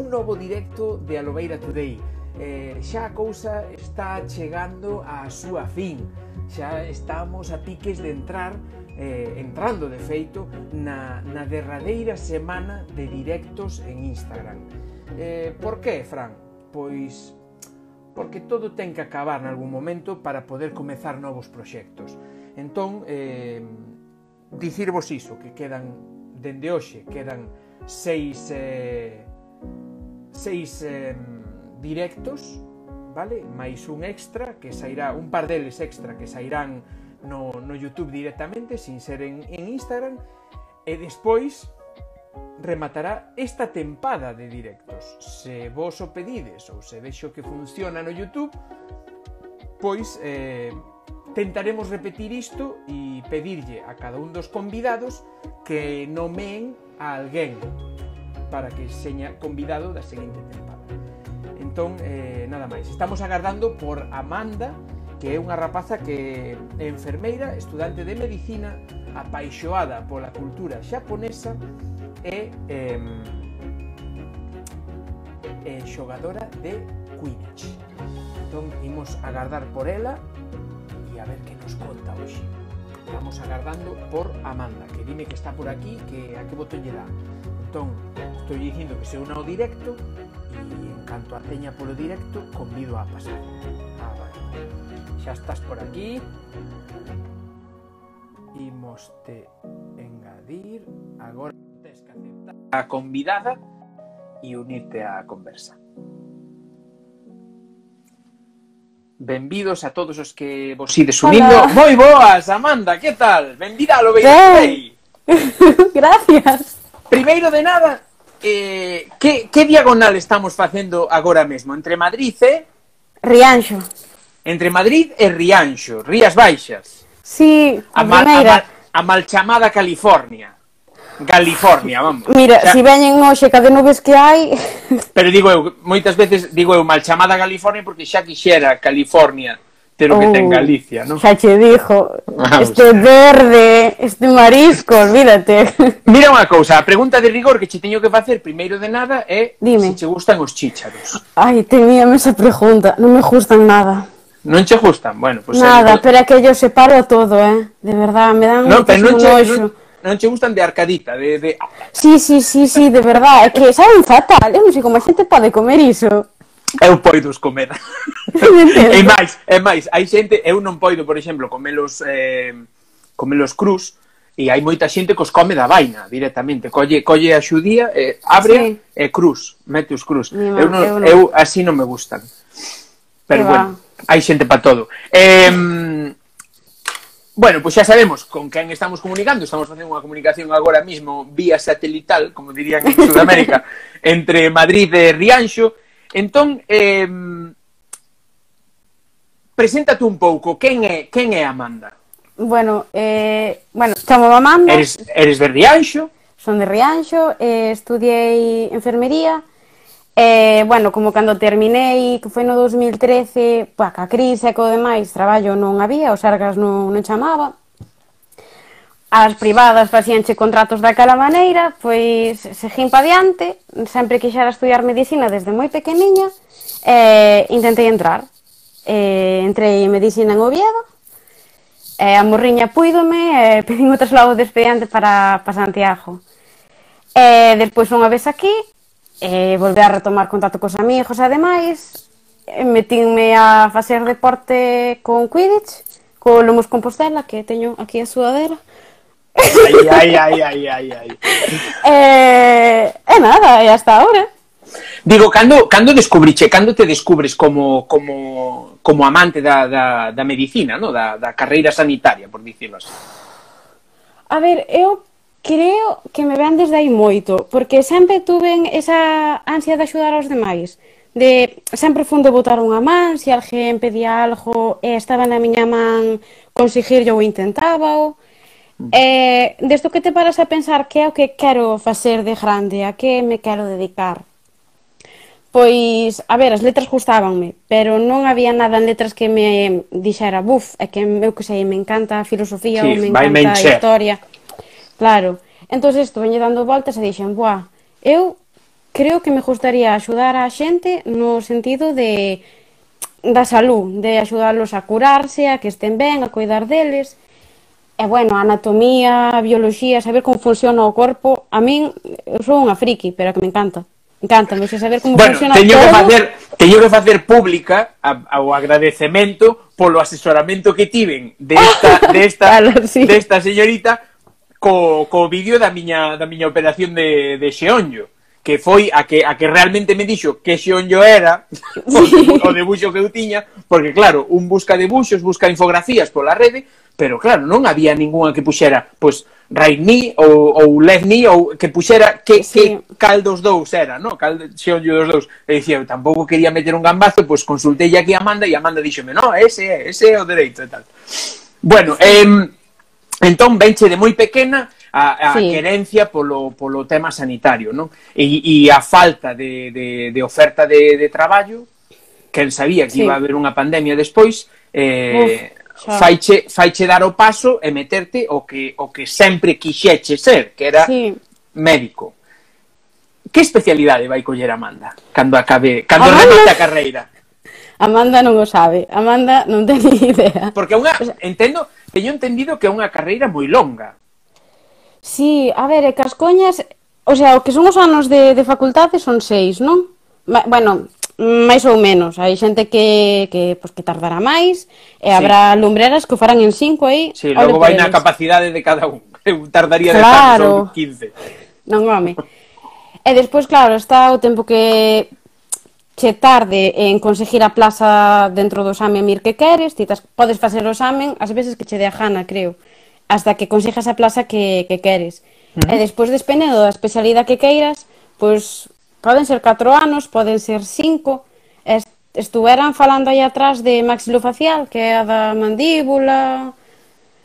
un novo directo de Alobeira Today. Eh, xa a cousa está chegando á súa fin. Xa estamos a piques de entrar eh, entrando de feito na, na derradeira semana de directos en Instagram. Eh, por que, Fran? Pois porque todo ten que acabar en algún momento para poder comezar novos proxectos. Entón, eh, dicirvos iso, que quedan, dende hoxe, quedan seis, eh, seis eh, directos, vale? Mais un extra que sairá, un par deles extra que sairán no, no YouTube directamente, sin ser en, en Instagram, e despois rematará esta tempada de directos. Se vos o pedides ou se vexo que funciona no YouTube, pois eh, tentaremos repetir isto e pedirlle a cada un dos convidados que nomeen a alguén para que seña convidado da seguinte tempada. Entón, eh, nada máis. Estamos agardando por Amanda, que é unha rapaza que é enfermeira, estudante de medicina, apaixoada pola cultura xaponesa e eh, eh, xogadora de Quidditch. Entón, imos agardar por ela e a ver que nos conta hoxe. Estamos agardando por Amanda, que dime que está por aquí, que a que botón lle dá. Entón, estou dicindo que se una ao directo e en canto a teña polo directo, convido a pasar. Ah, vale. Xa estás por aquí. Imos te engadir. Agora tens que aceptar a convidada e unirte á conversa. Benvidos a todos os que vos ides unindo. Moi boas, Amanda, que tal? Benvida a lo Gracias. Primeiro de nada, eh, que, que diagonal estamos facendo agora mesmo? Entre Madrid e... Rianxo. Entre Madrid e Rianxo, Rías Baixas. Sí, a, mal, a, mal, a mal chamada California. California, vamos. Mira, o sea, si veñen hoxe que de nubes que hai... Pero digo eu, moitas veces digo eu mal chamada California porque xa quixera California ter oh, ah, o que ten Galicia, non? Xa che dixo, este verde, este marisco, olvídate. Mira unha cousa, a pregunta de rigor que che teño que facer primeiro de nada é Dime. se che gustan os chícharos. Ai, teníame esa pregunta, non me gustan nada. Non che gustan? Bueno, pues Nada, pero é que yo separo todo, eh. De verdad, me dan no, pero non che. Non, non che gustan de arcadita, de, de... Sí, sí, sí, sí, de verdad, é que saben fatal, ¿eh? eu non sei como a xente pode comer iso. Eu poido os comer. e máis, é máis, hai xente, eu non poido, por exemplo, comelos eh, comelos crus, e hai moita xente que os come da vaina directamente, colle colle a xudía, eh, abre sí. e cruz, mete os cruz. Mi eu, non, eu, non. eu así non me gustan. Pero que bueno, va. hai xente para todo. Eh, Bueno, pois pues xa sabemos con quen estamos comunicando, estamos facendo unha comunicación agora mismo vía satelital, como dirían en Sudamérica, entre Madrid e Rianxo, Entón, eh, preséntate un pouco, quen é, quen é Amanda? Bueno, eh, bueno, chamo Amanda. Eres, eres de Rianxo? Son de Rianxo, eh, estudiei enfermería, eh, bueno, como cando terminei, que foi no 2013, pa, ca crise e co demais, traballo non había, os argas non, non chamaba, as privadas facíanche contratos daquela maneira, pois seguín pa diante, sempre quixera estudiar medicina desde moi pequeniña, e intentei entrar. E entrei en medicina en Oviedo, e a morriña puídome, e pedín o traslado de expediente para, para Santiago. E despois unha vez aquí, e volver a retomar contacto cos amigos e demais, metinme a facer deporte con Quidditch, co Lomos Compostela, que teño aquí a sudadera, Ai, ai, ai, ai, ai, ai. Eh, e eh, nada, e hasta ahora. Digo, cando, cando descubriche, cando te descubres como, como, como amante da, da, da medicina, no? da, da carreira sanitaria, por dicirlo así? A ver, eu creo que me ven desde aí moito, porque sempre tuven esa ansia de axudar aos demais. De sempre fun de botar unha man, se alguén pedía algo e estaba na miña man, conseguirlo ou intentaba, Mm. Eh, desto que te paras a pensar que é o que quero facer de grande, a que me quero dedicar? Pois, a ver, as letras gustábanme, pero non había nada en letras que me dixera, buf, é que eu que sei, me encanta a filosofía sí, ou me encanta a historia. Claro. Entón, isto, veñe dando voltas e dixen, buah, eu creo que me gustaría axudar a xente no sentido de da salud, de axudarlos a curarse, a que estén ben, a cuidar deles, E bueno, a anatomía, a bioloxía, saber como funciona o corpo, a min eu sou unha friki, pero que me encanta. Encanta, me saber como bueno, funciona teño todo. Que facer, teño que facer pública o agradecemento polo asesoramento que tiven desta de desta claro, sí. desta señorita co, co vídeo da miña da miña operación de de xeonllo que foi a que a que realmente me dixo que xeonllo era sí. o, o debuxo que eu tiña Porque, claro, un busca debuxos, busca infografías pola rede, pero, claro, non había ninguna que puxera, pois, right knee ou, ou left knee ou que puxera que, sí. que cal dos dous era, no? Cal xeon dos dous. E dicía, tampouco quería meter un gambazo, pois consultei aquí a Amanda e Amanda díxome, no, ese é, ese é o dereito e tal. Bueno, eh, entón venche de moi pequena a, a sí. querencia polo, polo tema sanitario, non? E, e a falta de, de, de oferta de, de traballo quen sabía que sí. iba a haber unha pandemia despois, eh, Uf, xa. faiche, faiche dar o paso e meterte o que, o que sempre quixeche ser, que era sí. médico. Que especialidade vai coller Amanda cando acabe, cando Amanda... remate a carreira? Amanda non o sabe, Amanda non ten idea. Porque unha, o sea, entendo, teño entendido que é unha carreira moi longa. Sí, a ver, e Cascoñas, o sea, o que son os anos de, de facultade son seis, non? Bueno, máis ou menos. Hai xente que, que, pues, que tardará máis, e sí. habrá lumbreras que o farán en 5 aí. Sí, logo vai na capacidade de cada un. Eu tardaría claro. de tanto, 15. Non, home. e despois, claro, está o tempo que che tarde en conseguir a plaza dentro do exame mir que queres, ti tas, podes facer o examen as veces que che dé a gana, creo, hasta que consigas a plaza que, que queres. Uh -huh. E despois despenedo da especialidade que queiras, pois Poden ser 4 anos, poden ser 5. Estuveran falando aí atrás de maxilofacial, que é a da mandíbula,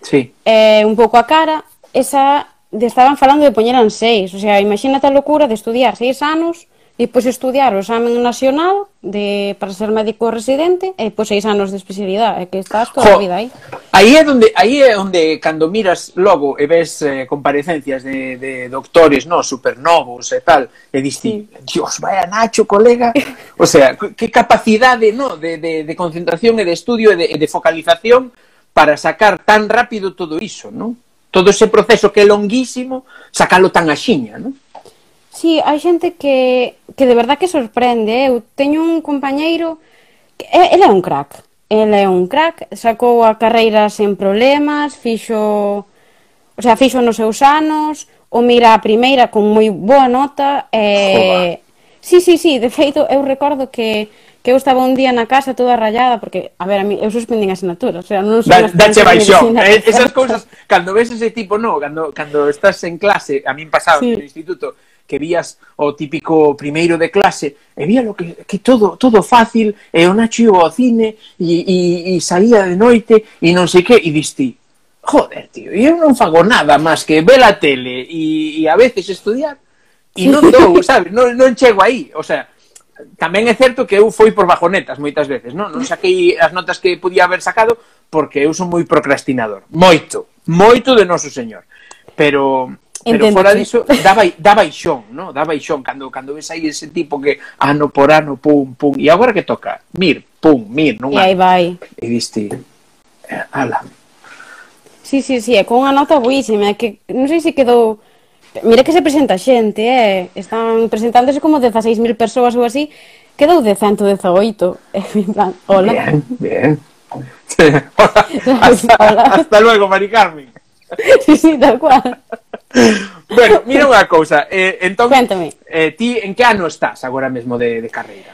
sí. eh, un pouco a cara. Esa, de, estaban falando de poñeran 6. O sea, imagínate a locura de estudiar 6 anos E pois estudiar o examen nacional de para ser médico residente e pois seis anos de especialidade, que estás toda jo, a vida aí. Aí é onde aí é onde cando miras logo e ves eh, comparecencias de, de doctores, no, supernovos e tal, e diste, sí. Dios, vaya Nacho, colega, o sea, que capacidade, no, de, de, de concentración e de estudio e de, e de focalización para sacar tan rápido todo iso, non? Todo ese proceso que é longuísimo, sacalo tan axiña, non? Sí, hai xente que, que de verdad que sorprende. Eh. Eu teño un compañeiro que eh, ele é un crack. Ele é un crack, sacou a carreira sen problemas, fixo, o sea, fixo nos seus anos, o mira a primeira con moi boa nota e Sí, sí, sí, de feito eu recordo que que eu estaba un día na casa toda rayada porque, a ver, a mí, eu suspendín a asignatura, o sea, non son da, Dache baixón, eh, esas cousas, cando ves ese tipo, no, cando, cando estás en clase, a min pasaba sí. no instituto, que vías o típico primeiro de clase e vía lo que, que todo todo fácil e o Nacho iba ao cine e, e, e saía de noite e non sei que e diste joder, tío, eu non fago nada máis que ver a tele e, e a veces estudiar e non dou, sabes, non, non chego aí o sea, tamén é certo que eu foi por bajonetas moitas veces, non? Non saquei as notas que podía haber sacado porque eu son moi procrastinador, moito, moito de noso señor pero Pero Entendo, fora diso, dá, bai, dá baixón, no? dá baixón, cando, cando ves aí ese tipo que ah, ano por ano, pum, pum, e agora que toca? Mir, pum, mir, non E aí vai. E diste, eh, ala. Sí, sí, sí, é con unha nota buísima, que non sei se quedou... Mira que se presenta xente, eh? están presentándose como 16.000 persoas ou así, quedou de 118, en plan, hola. Bien, bien. hasta, hola. hasta luego, Mari Carmen. sí, sí, tal cual bueno, mira unha cousa. Eh, entón, Cuéntame. Eh, ti en que ano estás agora mesmo de, de carreira?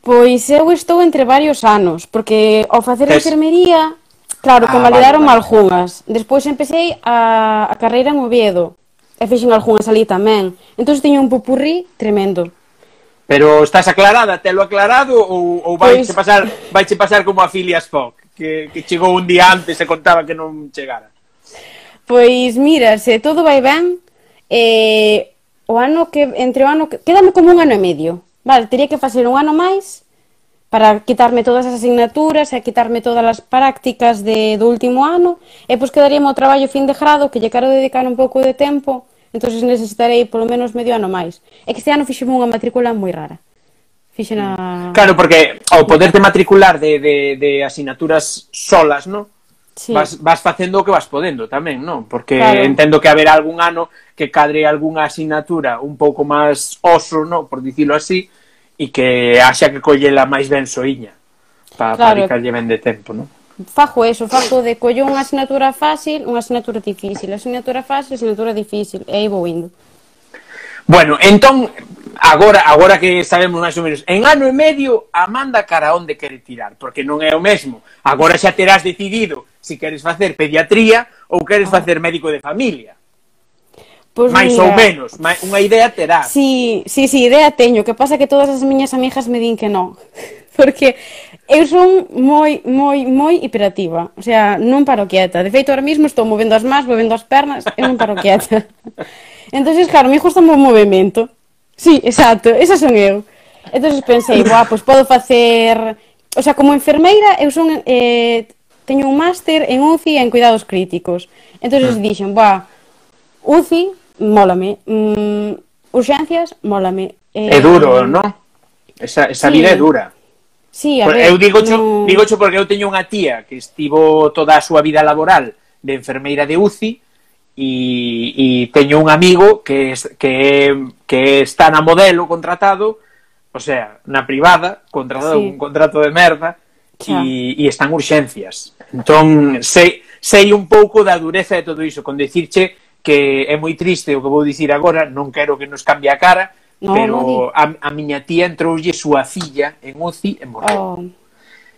Pois eu estou entre varios anos, porque ao facer Tes... enfermería, claro, ah, convalidaron vale, vale. algunhas. Despois empecé a, a carreira en Oviedo, e fixen algunhas ali tamén. Entón teño un popurrí tremendo. Pero estás aclarada, telo aclarado ou, ou vai pois... pasar vai pasar como a Filias Fogg, que, que chegou un día antes e contaba que non chegara? Pois mira, se todo vai ben, eh, o ano que entre o ano que quédame como un ano e medio. Vale, teria que facer un ano máis para quitarme todas as asignaturas e quitarme todas as prácticas de, do último ano, e pois quedaríame o traballo fin de grado, que lle quero dedicar un pouco de tempo, entonces necesitarei polo menos medio ano máis. É que este ano fixeme unha matrícula moi rara. Fixe na... Claro, porque ao poderte matricular de, de, de asignaturas solas, non? sí. vas, vas facendo o que vas podendo tamén, non? Porque claro. entendo que haber algún ano que cadre algunha asignatura un pouco máis oso, non? Por dicilo así, e que haxa que collela máis ben soiña para claro. pa ben de tempo, non? Fajo eso, fajo de collo unha asignatura fácil, unha asignatura difícil, asignatura fácil, asignatura difícil, e aí vou indo. Bueno, entón, agora agora que sabemos máis ou menos, en ano e medio Amanda cara onde quere tirar, porque non é o mesmo. Agora xa terás decidido se queres facer pediatría ou queres facer médico de familia. Pues máis mira, ou menos, unha idea terás. Sí, sí, sí, idea teño, que pasa que todas as miñas amigas me din que non. Porque eu son moi, moi, moi hiperativa. O sea, non paro quieta. De feito, ahora mesmo estou movendo as más, movendo as pernas, eu non paro quieta. Entonces, claro, me gusta o movimento. Sí, exacto, esa son eu. Entón pensei, boa, pois podo facer... O sea, como enfermeira, eu son... Eh, teño un máster en UCI en cuidados críticos. Entón ah. dixen, boa, UCI, mólame. Mm, urxencias, mólame. Eh, é duro, eh, non? Esa, esa sí. vida é dura. Sí, a ver, eu digo cho, no... digo porque eu teño unha tía que estivo toda a súa vida laboral de enfermeira de UCI, e, e teño un amigo que, que, que está na modelo contratado, o sea, na privada, contratado sí. un contrato de merda, e, e están urxencias. Entón, sei, sei un pouco da dureza de todo iso, con dicirche que é moi triste o que vou dicir agora, non quero que nos cambie a cara, no, pero a, a miña tía entroulle súa filla en UCI e morreu. Oh.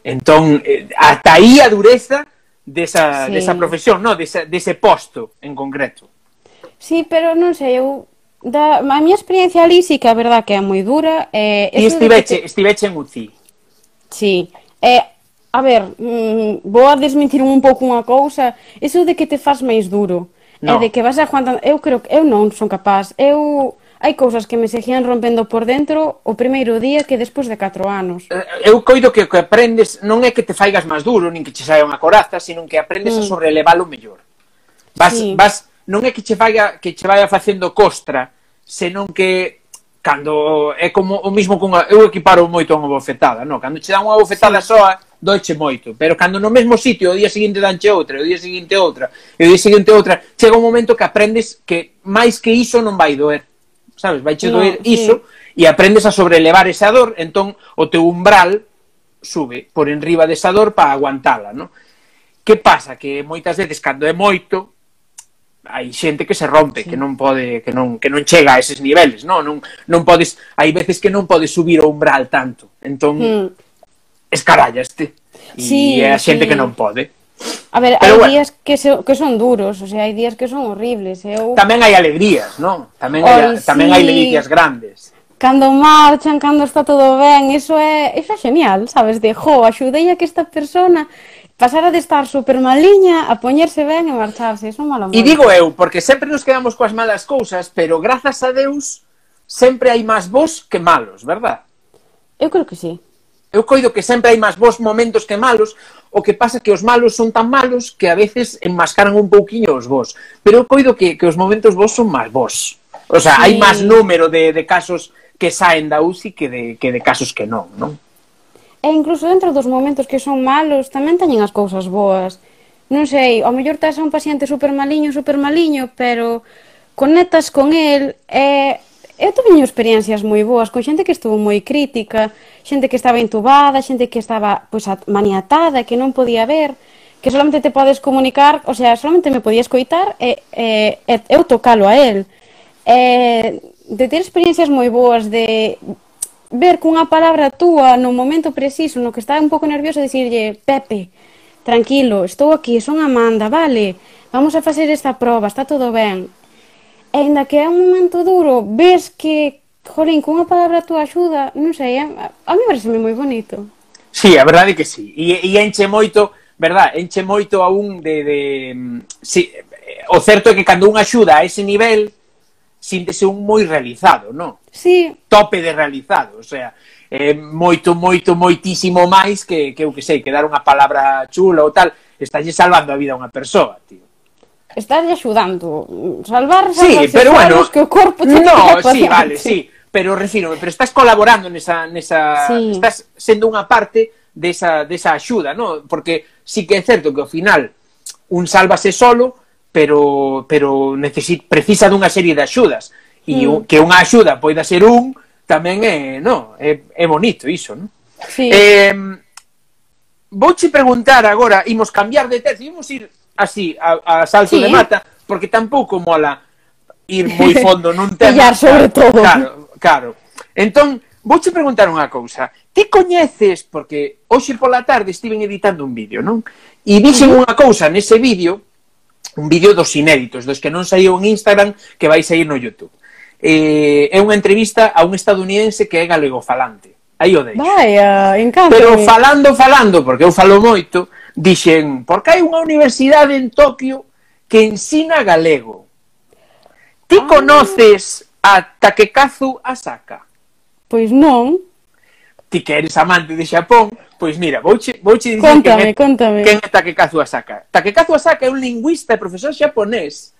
Entón, eh, ata aí a dureza desa, sí. desa profesión, no? Desa, dese posto en concreto. Sí, pero non sei, eu da, a miña experiencia ali sí que a verdad que é moi dura. Eh, e estiveche, te... estiveche en UCI. Sí. Eh, a ver, mm, vou a desmentir un pouco unha cousa. Eso de que te faz máis duro. No. E de que vas aguantando... Eu creo que eu non son capaz. Eu hai cousas que me seguían rompendo por dentro o primeiro día que despois de 4 anos. Eh, eu coido que o que aprendes non é que te faigas máis duro, nin que che saia unha coraza, sino que aprendes mm. a sobrelevalo mellor. Vas, sí. vas, non é que che vaya, que che vaya facendo costra, senón que cando é como o mismo cunha, eu equiparo moito a unha bofetada, non? Cando che dan unha bofetada sí. soa, doiche moito, pero cando no mesmo sitio o día seguinte danche outra, o día seguinte outra, e o día seguinte outra, chega un momento que aprendes que máis que iso non vai doer sabes? Vai che no, doer iso sí. e aprendes a sobrelevar esa dor, entón o teu umbral sube por enriba desa dor para aguantala, non? Que pasa? Que moitas veces cando é moito, hai xente que se rompe, sí. que non pode que non que non chega a eses niveles, non, non non podes, hai veces que non podes subir o umbral tanto. Entón mm. escarallaste. E sí, hai xente sí. que non pode. A ver, Pero hai bueno. días que, se, que son duros, o sea, hai días que son horribles. ¿eh? Eu... Tamén hai alegrías, non? Tamén hai, Oi, tamén sí. hai alegrías grandes. Cando marchan, cando está todo ben, iso é, iso é genial, sabes? De, jo, axudei a que esta persona pasara de estar super maliña a poñerse ben e marcharse, iso mola moito. E digo eu, porque sempre nos quedamos coas malas cousas, pero grazas a Deus sempre hai máis vos que malos, verdad? Eu creo que sí. Eu coido que sempre hai máis bons momentos que malos, o que pasa que os malos son tan malos que a veces enmascaran un pouquiño os bons. Pero eu coido que, que os momentos bons son máis bons. O sea, sí. hai máis número de, de casos que saen da UCI que de, que de casos que non, non? E incluso dentro dos momentos que son malos tamén teñen as cousas boas. Non sei, ao mellor tes a un paciente super maliño, super maliño, pero conectas con el e eh eu tuve experiencias moi boas con xente que estuvo moi crítica, xente que estaba intubada, xente que estaba pois, maniatada, que non podía ver, que solamente te podes comunicar, o sea, solamente me podía escoitar e, e, e eu tocalo a él. E, de ter experiencias moi boas de ver cunha palabra túa no momento preciso, no que está un pouco nervioso, dicirlle, Pepe, tranquilo, estou aquí, son Amanda, vale, vamos a facer esta proba, está todo ben. E ainda que é un momento duro, ves que, jolín, cunha palabra a túa axuda, non sei, a mí parece moi bonito. Sí, a verdade que sí. E, e enche moito, verdad, enche moito a un de... de mm, sí, o certo é que cando un axuda a ese nivel, síntese un moi realizado, non? Sí. Tope de realizado, o sea, eh, moito, moito, moitísimo máis que, que eu que sei, que dar unha palabra chula ou tal, estalle salvando a vida a unha persoa, tío estás axudando salvar sí, pero bueno, que o corpo te No, sí, vale, sí, pero refírome, pero estás colaborando nesa nesa sí. estás sendo unha parte desa desa axuda, ¿no? Porque sí que é certo que ao final un sálvase solo, pero pero necesit, precisa dunha serie de axudas e mm. que unha axuda poida ser un tamén é, no, é, é bonito iso, non? Sí. Eh, vouche preguntar agora, imos cambiar de tercio, imos ir así a, a salto sí. de mata, porque tampouco mola ir moi fondo nun tema. Pillar sobre claro, todo. Claro, claro. Entón, vouche preguntar unha cousa. Ti coñeces, porque hoxe pola tarde estiven editando un vídeo, non? E dixen unha cousa nese vídeo, un vídeo dos inéditos, dos que non saiu en Instagram, que vai sair no YouTube. Eh, é unha entrevista a un estadounidense que é galegofalante. Aí o deixo. Vaya, encanta. Pero falando, falando, porque eu falo moito, Dixen, porque hai unha universidade en Tokio que ensina galego. Ti ah. conoces a Takekazu Asaka? Pois non. Ti que eres amante de Xapón, pois mira, vouche, vouche dicir contame, quen é, contame. quen é Takekazu Asaka. Takekazu Asaka é un lingüista e profesor xaponés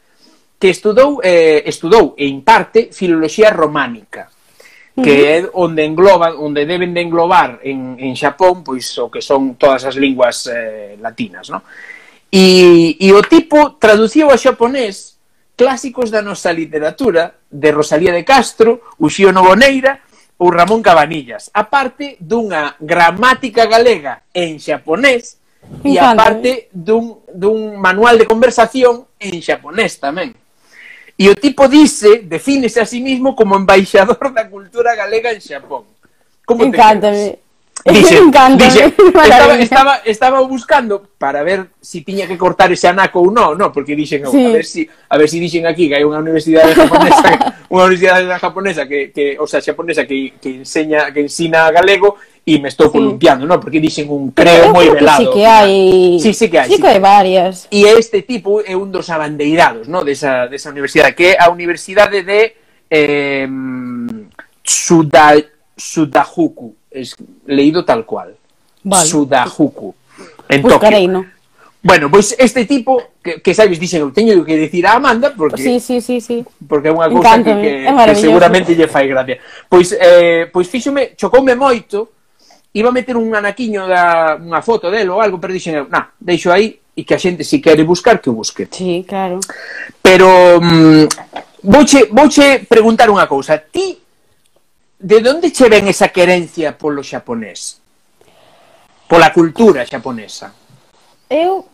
que estudou, eh, estudou e imparte filoloxía románica que é onde engloban, onde deben de englobar en, en Xapón, pois o que son todas as linguas eh, latinas, non? E, e o tipo traduciu ao xaponés clásicos da nosa literatura de Rosalía de Castro, Uxío Novoneira ou Ramón Cabanillas, aparte dunha gramática galega en xaponés e aparte eh? dun, dun manual de conversación en xaponés tamén. E o tipo dice, defínese a sí mismo como embaixador da cultura galega en Xapón. Como Encántame. Dice, Encántame. Dice, estaba, estaba, estaba buscando para ver se si tiña que cortar ese anaco ou non, no, porque dixen, sí. a ver si a ver si dixen aquí que hai unha universidade japonesa, unha universidade japonesa que, que, o sea, xaponesa que, que enseña que ensina galego e me estou columpiando, sí. Porque dixen un creo, creo moi velado. Que sí que hai. Sí, sí que hai. Sí, sí que hai varias. E este tipo é un dos abandeirados, ¿no? Desa, desa universidade, que é a Universidade de eh, Suda, Sudahuku. Es, leído tal cual. Vale. Sudahuku. En Buscarei, Tokio. No. Bueno, pois este tipo que, que sabes dixen eu teño que decir a Amanda porque sí, sí, sí, sí. porque é unha cousa que, que, que seguramente lle fai gracia. Pois eh pois fíxome, chocoume moito iba a meter un anaquiño da unha foto dele ou algo, pero dixen eu, nah, deixo aí e que a xente se si quere buscar que o busque. Sí, claro. Pero mm, vouche, vouche preguntar unha cousa. Ti de onde che ven esa querencia polo xaponés? Pola cultura xaponesa? Eu,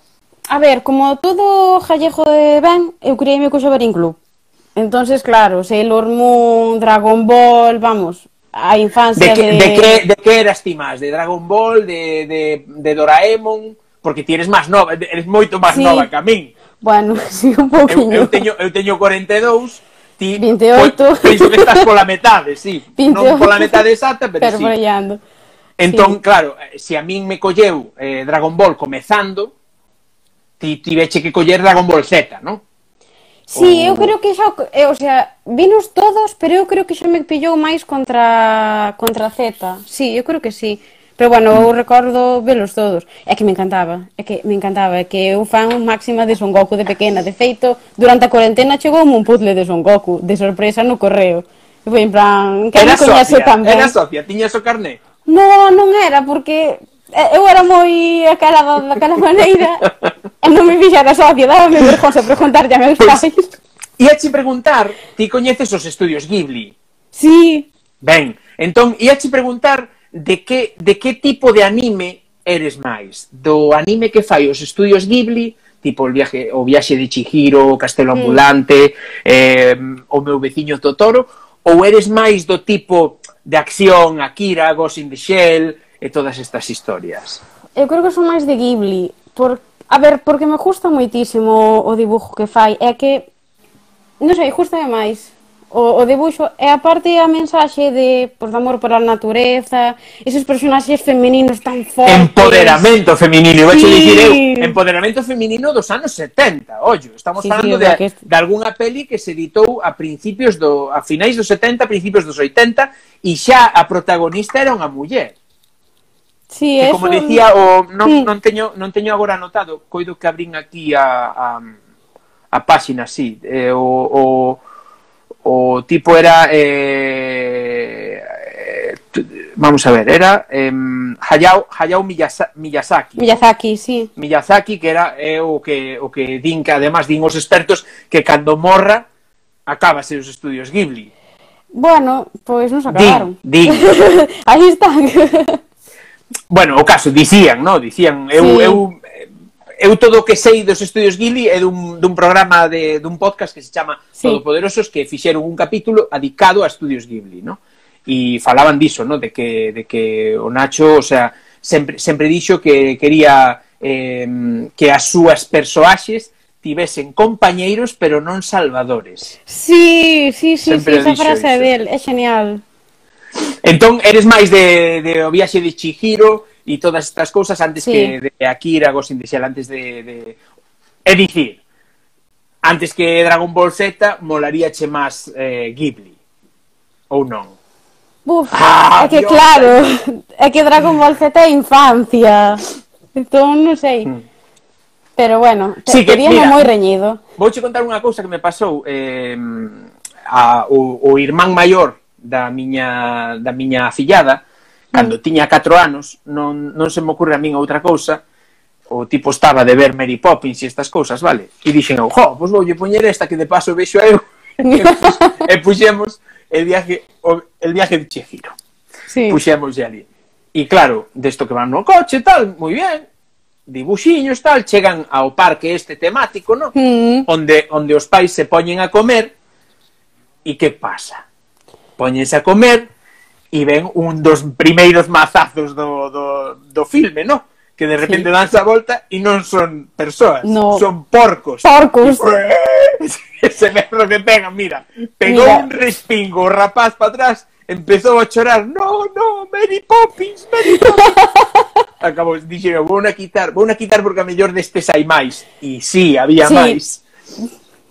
a ver, como todo jallejo de ben, eu criei meu co Xabarín Club. Entonces, claro, Sailor Moon, Dragon Ball, vamos, a infancia de... Que, de... de que, de que eras ti máis? De Dragon Ball, de, de, de Doraemon? Porque ti eres máis nova, eres moito máis sí. nova que a min. Bueno, sí, un pouquinho. Eu, eu, teño, eu teño 42, ti... 28. Penso que estás pola metade, sí. 28. Non pola metade exacta, pero, pero sí. Brillando. Entón, sí. claro, eh, se a min me colleu eh, Dragon Ball comezando, ti tiveche que coller Dragon Ball Z, non? Sí, o... eu creo que xa, eh, o sea, vinos todos, pero eu creo que xa me pillou máis contra contra Z. Sí, eu creo que sí. Pero bueno, eu recordo velos todos. É que me encantaba, é que me encantaba, é que eu fan máxima de Son Goku de pequena. De feito, durante a cuarentena chegoume un puzzle de Son Goku, de sorpresa no correo. E foi en plan, que era me tamén. tan ben. Era Sofía, tiñas o carné? No, non era, porque Eh, eu era moi aquela, daquela maneira e non me fixara socia, daba me vergonza preguntarlle a meus pois, pais. Pois, ia preguntar, ti coñeces os estudios Ghibli? Sí. Ben, entón, ia che preguntar de que, de que tipo de anime eres máis? Do anime que fai os estudios Ghibli, tipo o viaje, o viaxe de Chihiro, o castelo mm. ambulante, eh, o meu veciño Totoro, ou eres máis do tipo de acción, Akira, Ghost in the Shell, e todas estas historias? Eu creo que son máis de Ghibli, por, a ver, porque me gusta moitísimo o dibujo que fai, é que, non sei, gusta máis o, o debuxo e aparte a mensaxe de, pues, de amor pola natureza, esos personaxes femininos tan fortes. Empoderamento feminino, iba sí. dicir eu, empoderamento feminino dos anos 70, ollo, estamos sí, falando sí, de, que... De algunha peli que se editou a principios do a finais dos 70, principios dos 80 e xa a protagonista era unha muller. Sí, que, como dicía, o non, sí. non, teño, non teño agora anotado, coido que abrín aquí a, a, a páxina, sí. Eh, o, o, o tipo era... Eh, eh vamos a ver, era eh, Hayao, Hayao Miyasa, Miyazaki. Miyazaki, sí. Miyazaki, que era eh, o, que, o que din que además din os expertos que cando morra acabase os estudios Ghibli. Bueno, pois pues nos acabaron. Din, din. Aí están. Bueno, o caso, dicían, no? Dicían, eu, sí. eu, eu todo o que sei dos estudios Gili é dun, dun programa, de, dun podcast que se chama sí. Todopoderosos, que fixeron un capítulo adicado a estudios Ghibli, no? E falaban diso, no? De que, de que o Nacho, o sea, sempre, sempre dixo que quería eh, que as súas persoaxes tivesen compañeiros, pero non salvadores. Sí, sí, sí, sempre sí esa frase del, é genial. Entón, eres máis de, de o viaxe de Chihiro e todas estas cousas antes sí. que de Akira, Ghost in the Shell, antes de... de... É dicir, antes que Dragon Ball Z, molaríache máis eh, Ghibli. Ou non? Uf, ah, é que Dios, claro, é que Dragon Ball Z é infancia. Entón, non sei. Hmm. Pero bueno, te, sí que, mira, moi reñido. Vouche contar unha cousa que me pasou. Eh, a, o, o irmán maior da miña, da miña afillada, cando mm. tiña 4 anos, non, non se me ocurre a min outra cousa, o tipo estaba de ver Mary Poppins e estas cousas, vale? E dixen, jo, pois voulle poñer esta que de paso vexo eu. e puxemos el viaje, o, el viaje de Chihiro. Sí. Puxemos de ali. E claro, desto que van no coche, tal, moi bien, dibuxiños, tal, chegan ao parque este temático, no? Mm. Onde, onde os pais se poñen a comer, e que pasa? Póñense a comer e ven un dos primeiros mazazos do, do, do filme, no? que de repente sí. danse a volta e non son persoas, no. son porcos. Porcos. E, ese berro que pegan, mira, pegou mira. un respingo o rapaz para atrás, empezou a chorar, no, no, Mary Poppins, Mary Poppins. Acabou, dixeron, vou na quitar, vou na quitar porque a mellor destes hai máis. E sí, había sí. máis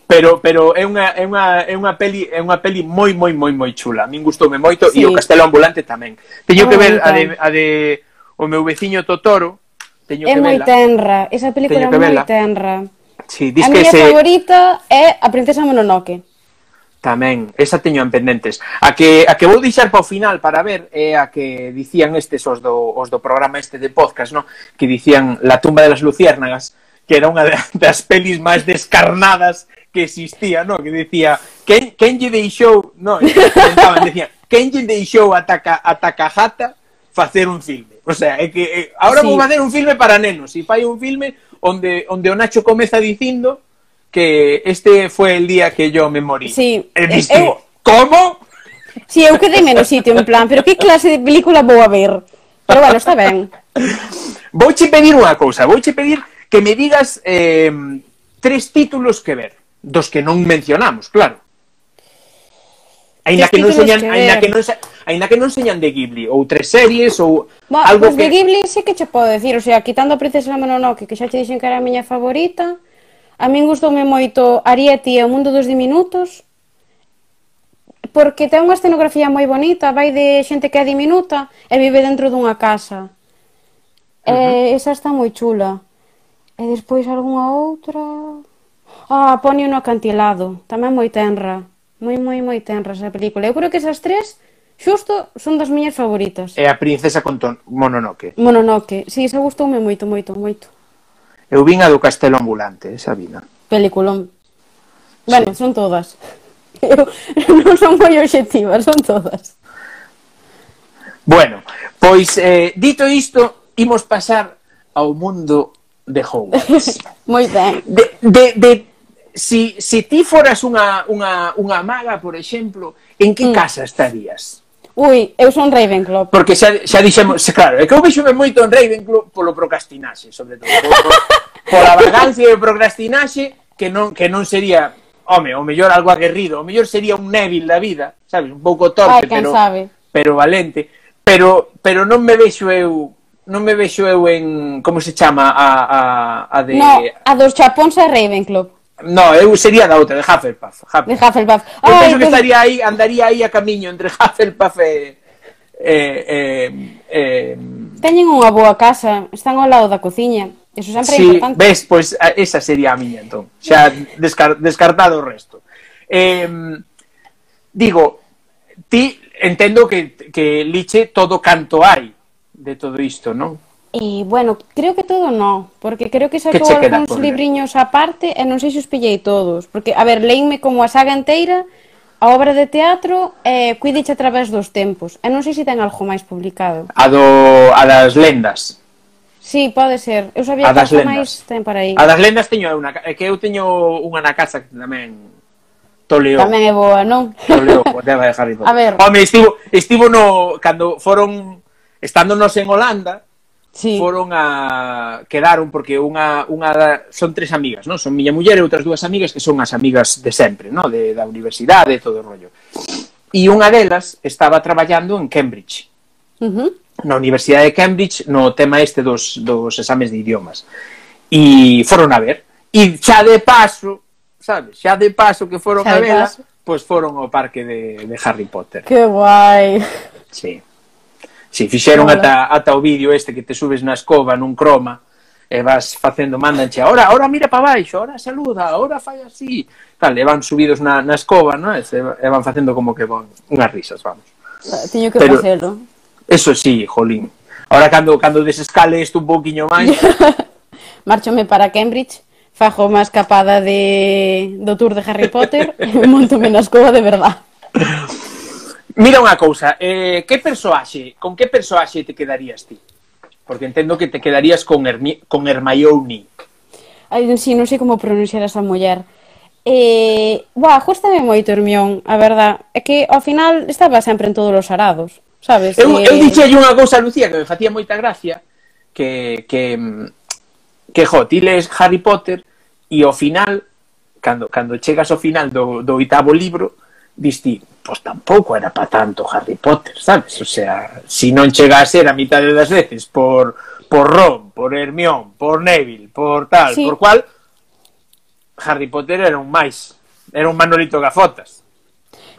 pero pero é unha é unha é unha peli é unha peli moi moi moi moi chula. A min gustoume moito sí. e o Castelo Ambulante tamén. Teño que ah, ver a de a de o meu veciño Totoro. Teño é que vela. É moi tenra, esa película é moi tenra. Sí, dis a que ese... favorita é A princesa Mononoke. Tamén, esa teño en pendentes. A que a que vou deixar para o final para ver é a que dicían estes os do os do programa este de podcast, no? Que dicían La tumba de las luciérnagas que era unha das pelis máis descarnadas que existía, no? Que dicía, quen, quen lle deixou, no, comentaban, decían, quen lle deixou a, Taka, a Takahata facer un filme? O sea, é que é, ahora sí. vou facer un filme para nenos, e fai un filme onde, onde o Nacho comeza dicindo que este foi el día que yo me morí. Sí. E diste, eu... como? Sí, eu quedei menos sitio, en plan, pero que clase de película vou a ver? Pero bueno, está ben. Vouche pedir unha cousa, vouche pedir que me digas eh, tres títulos que ver dos que non mencionamos, claro. Aínda que, que non señan, que aínda que non aínda que non señan de Ghibli ou tres series ou Bo, algo pues que de Ghibli sí que che podo decir, o sea, quitando a Princesa Mononoke, que xa che dixen que era a miña favorita, a min gustoume moito Ariete e o mundo dos diminutos, porque ten unha escenografía moi bonita, vai de xente que é diminuta e vive dentro dunha casa. Uh eh, -huh. E esa está moi chula. E despois algunha outra... Oh, Ponio no acantilado. Tamén moi tenra. Moi, moi, moi tenra esa película. Eu creo que esas tres Xusto son das miñas favoritas. É a princesa con ton... Mononoke. Mononoke. Si, sí, esa gustoume moito, moito, moito. Eu vin a do Castelo Ambulante, esa vina. Peliculón. Bueno, sí. son todas. Eu non son moi objetivas, son todas. Bueno, pois eh, dito isto, imos pasar ao mundo de Hogwarts. moi ben. De, de, de si, si ti foras unha, unha, unha maga, por exemplo, en que mm. casa estarías? Ui, eu son Ravenclaw. Porque xa, xa dixemos, claro, é que eu vexome moito en Ravenclaw polo procrastinaxe, sobre todo. Por, pola vagancia e o procrastinaxe, que non, que non sería, home, o mellor algo aguerrido, o mellor sería un Neville da vida, sabes, un pouco torpe, Ai, pero, sabe. pero valente. Pero, pero non me vexo eu non me vexo eu en como se chama a a a de No, a dos chapóns a Ravenclaw. No, eu sería da outra, de Hufflepuff. Hufflepuff. De Hufflepuff. Eu Ai, penso que estaría aí, andaría aí a camiño entre Hufflepuff e... Eh, eh, eh, Teñen unha boa casa, están ao lado da cociña. Eso sempre sí, é importante. Ves, pois pues, esa sería a miña, entón. Xa descar descartado o resto. Eh, digo, ti entendo que, que liche todo canto hai de todo isto, non? Eh, bueno, creo que todo no, porque creo que sacou que algúns por... libriños aparte e non sei se os pillei todos, porque, a ver, leínme como a saga inteira, a obra de teatro e eh, Quidditch a través dos tempos. E non sei se ten algo máis publicado. A do a das lendas. Sí, pode ser. Eu sabía a que algo máis ten para aí. A das lendas teño unha, que eu teño unha na casa que tamén Toleo. Tamén é boa, non? Toleo, tema de Harry Potter. A ver. Home, estivo, estivo no cando foron estándonos en Holanda, sí. foron a quedaron porque unha unha da, son tres amigas, non? Son miña muller e outras dúas amigas que son as amigas de sempre, non? De da universidade e todo o rollo. E unha delas estaba traballando en Cambridge. Uh -huh. Na Universidade de Cambridge no tema este dos dos exames de idiomas. E foron a ver e xa de paso, sabes? Xa de paso que foron xa a ver, pois foron ao parque de, de Harry Potter. Que guai. Sí. Si fixeron ata, ata o vídeo este que te subes na escoba nun croma e vas facendo, mandanche, ahora, ahora mira para baixo, ahora saluda, ahora fai así, tal, e van subidos na, na escoba, no? e, se, e van facendo como que bon, unhas risas, vamos. Ah, Tiño que Pero, facelo. Eso sí, jolín. Ahora cando, cando desescale isto un pouquiño máis... Márchome para Cambridge, fajo unha escapada de, do tour de Harry Potter e montome na escoba de verdad. Mira unha cousa, eh, que persoaxe, con que persoaxe te quedarías ti? Porque entendo que te quedarías con, Hermi, con Hermione. Ai, non, sí, non sei como pronunciar esa muller. Eh, buah, gustame moito Hermión, a verdad. É que ao final estaba sempre en todos os arados, sabes? Eu, eh... eu dixei unha cousa a Lucía que me facía moita gracia, que, que, que jo, ti lees Harry Potter e ao final, cando, cando chegas ao final do, do oitavo libro, Diste, pois tampouco era para tanto Harry Potter, sabes? O sea, se si non chega a ser a mitad das veces por, por Ron, por Hermione, por Neville, por tal, sí. por cual, Harry Potter era un máis, era un Manolito Gafotas.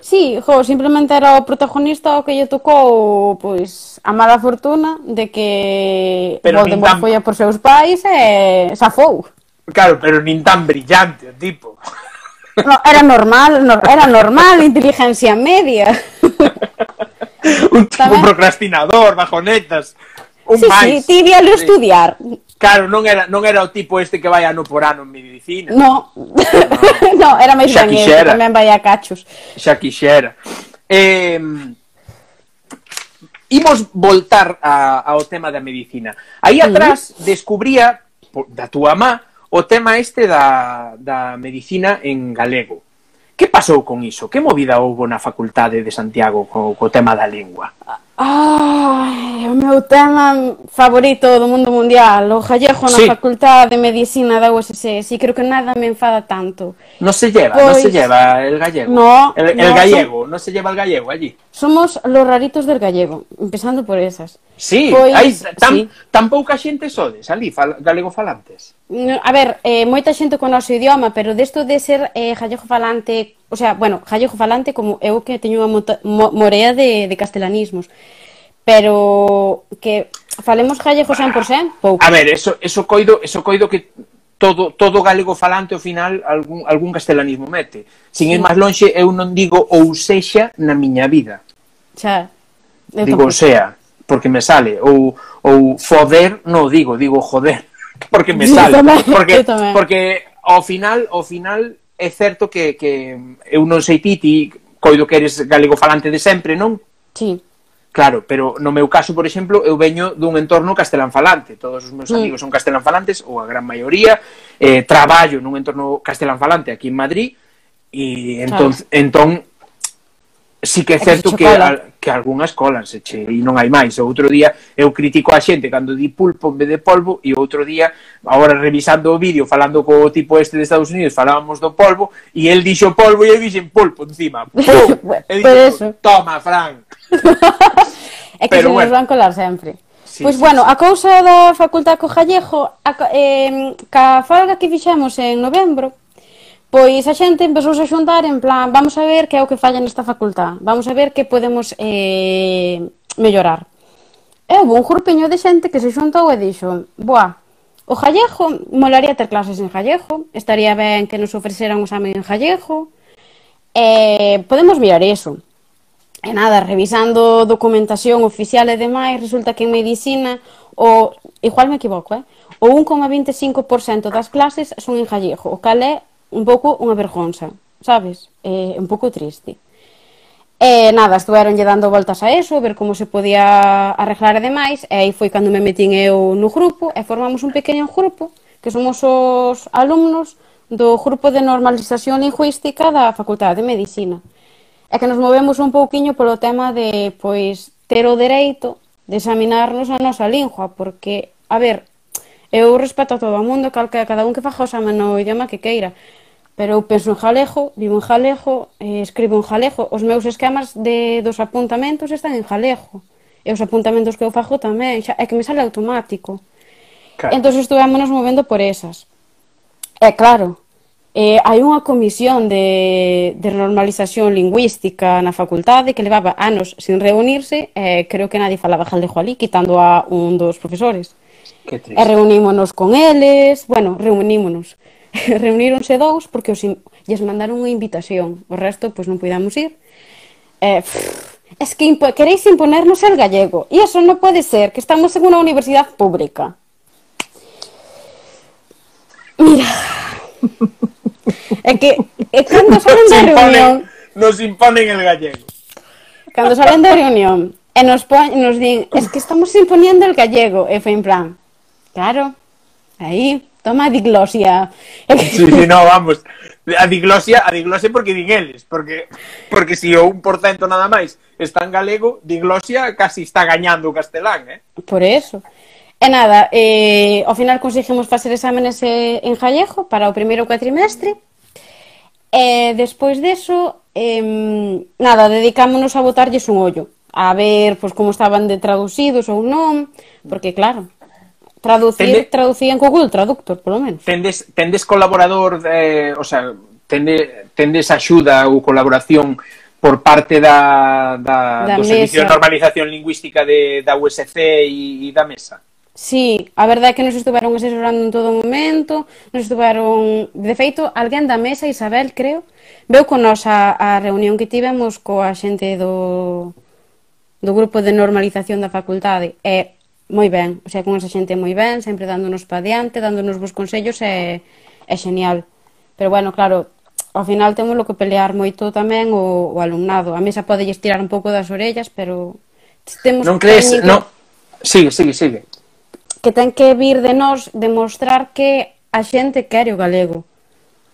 Sí, jo, simplemente era o protagonista o que lle tocou pois a mala fortuna de que pero Voldemort tan... foi por seus pais e safou. Claro, pero nin tan brillante o tipo. No, era normal, no, era normal, inteligencia media. un tipo ¿Tamén? procrastinador, bajonetas, un sí, máis. Sí, ti vialo sí. estudiar. Claro, non era, non era o tipo este que vai ano por ano en medicina. No, no, no era máis ben que tamén vai a cachos. Xa quixera. Eh, imos voltar a, ao tema da medicina. Aí atrás mm. descubría da túa má o tema este da, da medicina en galego. Que pasou con iso? Que movida houbo na Facultade de Santiago co, co tema da lingua? Ah, o meu tema favorito do mundo mundial, o gallego na sí. Facultade de Medicina da USS, e creo que nada me enfada tanto. Non se lleva, pois... non se lleva el gallego. No, el, el no, gallego, son... non se lleva el gallego allí. Somos los raritos del gallego, empezando por esas. Sí, pois, hai tan, sí. tan pouca xente sodes ali, fal, galego falantes. A ver, eh, moita xente con o noso idioma, pero desto de ser eh, gallego falante, o sea, bueno, gallego falante como eu que teño unha mo, mo, morea de, de castelanismos pero que falemos gallego 100%, pouco. A ver, eso, eso coido, eso coido que todo, todo galego falante ao final algún, algún castelanismo mete. Sin ir máis lonxe, eu non digo ou sexa na miña vida. Xa. Eu digo tampouco. sea, porque me sale. Ou, ou foder, non digo, digo joder, porque me sale. Tamén, porque, porque ao final, ao final é certo que, que eu non sei ti, ti coido que eres galego falante de sempre, non? Sí. Claro, pero no meu caso, por exemplo, eu veño dun entorno castelanfalante. Todos os meus mm. amigos son castelanfalantes, ou a gran maioría. Eh, traballo nun entorno castelanfalante aquí en Madrid, e entón, claro. entón sí que é certo que, al, que algunhas colas che, e non hai máis. O outro día eu critico a xente cando di pulpo en vez de polvo e outro día, agora revisando o vídeo, falando co tipo este de Estados Unidos, falábamos do polvo e el dixo polvo e eu dixen pulpo encima. Pum! e dixo, eso. toma, Frank. é que Pero se bueno. nos van colar sempre. Sí, pois sí, bueno, sí. a cousa da Facultade co gallego, a, eh, ca folga que fixemos en novembro, pois a xente empezou a xuntar en plan, vamos a ver que é o que falla nesta facultade, vamos a ver que podemos eh, mellorar. E houve un grupiño de xente que se xuntou e dixo, boa, o Jallejo, molaría ter clases en Jallejo, estaría ben que nos ofreceran un exame en Jallejo, eh, podemos mirar eso. E nada, revisando documentación oficial e demais, resulta que en medicina o igual me equivoco, eh? O 1,25% das clases son en gallego, o cal é un pouco unha vergonza, sabes? É un pouco triste. E nada, estuveronlle dando voltas a eso, a ver como se podía arreglar e demais, e aí foi cando me metín eu no grupo, e formamos un pequeno grupo, que somos os alumnos do grupo de normalización lingüística da Facultade de Medicina é que nos movemos un pouquiño polo tema de pois ter o dereito de examinarnos a nosa lingua, porque, a ver, eu respeto a todo o mundo, calca, cada un que faja o exame no idioma que queira, pero eu penso en galego, vivo en galego, eh, escribo en galego, os meus esquemas de, dos apuntamentos están en galego, e os apuntamentos que eu fajo tamén, xa, é que me sale automático. Claro. Entón, estuvámonos movendo por esas. É claro, eh, hai unha comisión de, de normalización lingüística na facultade que levaba anos sin reunirse eh, creo que nadie falaba jalego ali, quitando a un dos profesores. Que triste. E reunímonos con eles, bueno, reunímonos reuníronse dous porque os lles mandaron unha invitación, o resto pois non podíamos ir. Eh, pff, es que impo queréis imponernos el gallego e eso non pode ser, que estamos en unha universidade pública. Mira. É que é cando salen da reunión... Nos imponen el gallego. Cando salen da reunión e nos, pon, nos din, es que estamos imponiendo el gallego, e foi en plan, claro, aí, toma a diglosia. Sí, sí, no, vamos, a diglosia, a diglosia porque din eles, porque, porque si o 1% nada máis está en galego, diglosia casi está gañando o castelán, eh? Por eso. E nada, eh, ao final conseguimos facer exámenes eh, en Gallego para o primeiro cuatrimestre. E despois deso, eh, nada, dedicámonos a botarlles un ollo, a ver pois, como estaban de traducidos ou non, porque claro, traducir, Tende... traducían co Google Traductor, polo menos. Tendes, tendes colaborador, eh, o sea, tende, tendes axuda ou colaboración por parte da, da, da do mesa. Servicio de Normalización Lingüística de, da USC e, e da Mesa? Sí, a verdade é que nos estuveron asesorando en todo momento, nos estuveron... De feito, alguén da mesa, Isabel, creo, veu con nós a, a reunión que tivemos coa xente do, do grupo de normalización da facultade. E moi ben, o sea, con esa xente moi ben, sempre dándonos pa diante, dándonos bons consellos, é, é xenial. Pero bueno, claro, ao final temos lo que pelear moito tamén o, o alumnado. A mesa pode estirar un pouco das orellas, pero temos... Non crees... que... Non... Sigue, sigue, sigue que ten que vir de nós demostrar que a xente quere o galego.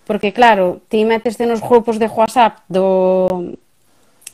Porque claro, ti metes nos grupos de WhatsApp do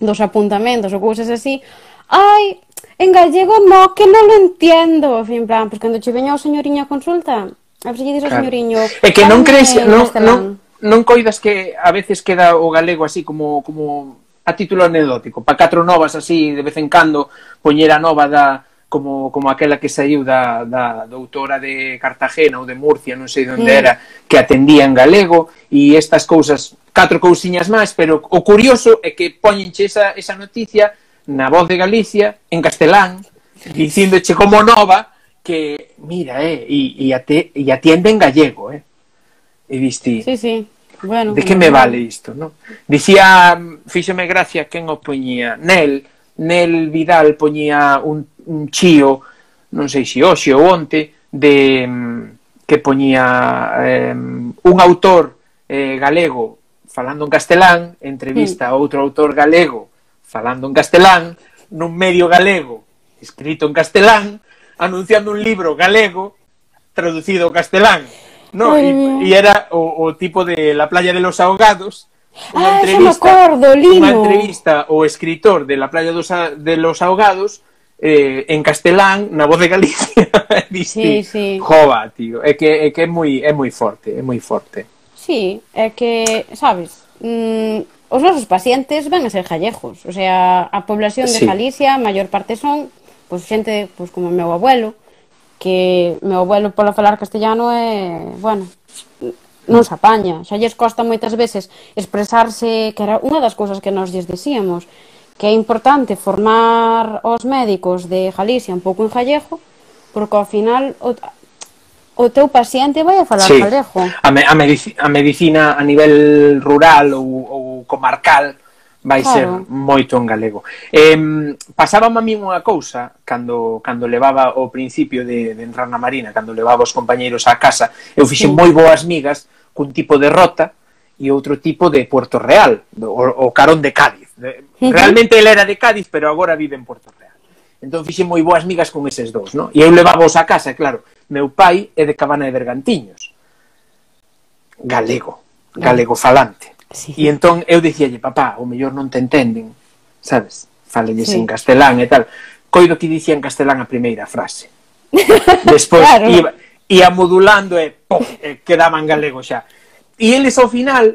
dos apuntamentos ou cousas así, ai, en gallego no, que non lo entiendo. En plan, pues, cando che veña o señoriño a consulta, a ver se lle dixo claro. señoriño... É que non crees, non, non, non coidas que a veces queda o galego así como como a título anecdótico, para catro novas así de vez en cando poñer a nova da como, como aquela que saiu da, da doutora de Cartagena ou de Murcia, non sei onde era, que atendía en galego, e estas cousas, catro cousiñas máis, pero o curioso é que poñenche esa, esa noticia na voz de Galicia, en castelán, dicíndoche como nova, que, mira, eh, e, e, ate, e atiende en gallego, eh. E diste, sí, sí. Bueno, de que me vale isto, non? Dicía, mm, fíxeme gracia quen o poñía, Nel, Nel Vidal poñía un, un chío, non sei se hoxe ou onte, de mm, que poñía eh, un autor eh, galego falando en castelán, entrevista a outro autor galego falando en castelán, nun medio galego escrito en castelán, anunciando un libro galego traducido ao castelán. No, e, e era o, o tipo de La playa de los ahogados, Unha ah, entrevista, acordo, Lino. Unha entrevista o escritor de la playa dos, de los ahogados eh, en castelán na voz de Galicia diste sí, sí. jova, tío é que é que é moi é moi forte é moi forte sí, é que, sabes mm, os nosos pacientes van a ser gallegos o sea, a población de sí. Galicia a maior parte son pois pues, xente pois, pues, como o meu abuelo que meu abuelo polo falar castellano é, bueno, non se apaña. Xa lles costa moitas veces expresarse, que era unha das cousas que nós lles dicíamos, que é importante formar os médicos de Galicia un pouco en gallego, porque ao final o, o teu paciente vai a falar sí. gallego. A, me, a, medici, a medicina a nivel rural ou, ou comarcal vai claro. ser moito en galego. Eh, pasábame a mí unha cousa cando, cando levaba o principio de, de entrar na Marina, cando levaba os compañeiros á casa, eu fixen sí. moi boas migas cun tipo de rota e outro tipo de Puerto Real, o, o carón de Cádiz. Realmente ele era de Cádiz, pero agora vive en Puerto Real. Entón fixen moi boas migas con eses dous, non? E eu levábaos a casa, claro. Meu pai é de Cabana de Bergantiños. Galego, galego falante. Sí. E entón eu dicíalle, papá, o mellor non te entenden, sabes? Falelles sí. en castelán e tal. Coido que dicía en castelán a primeira frase. Despois claro. iba, ia modulando e, pof, e quedaba en galego xa. E eles ao final,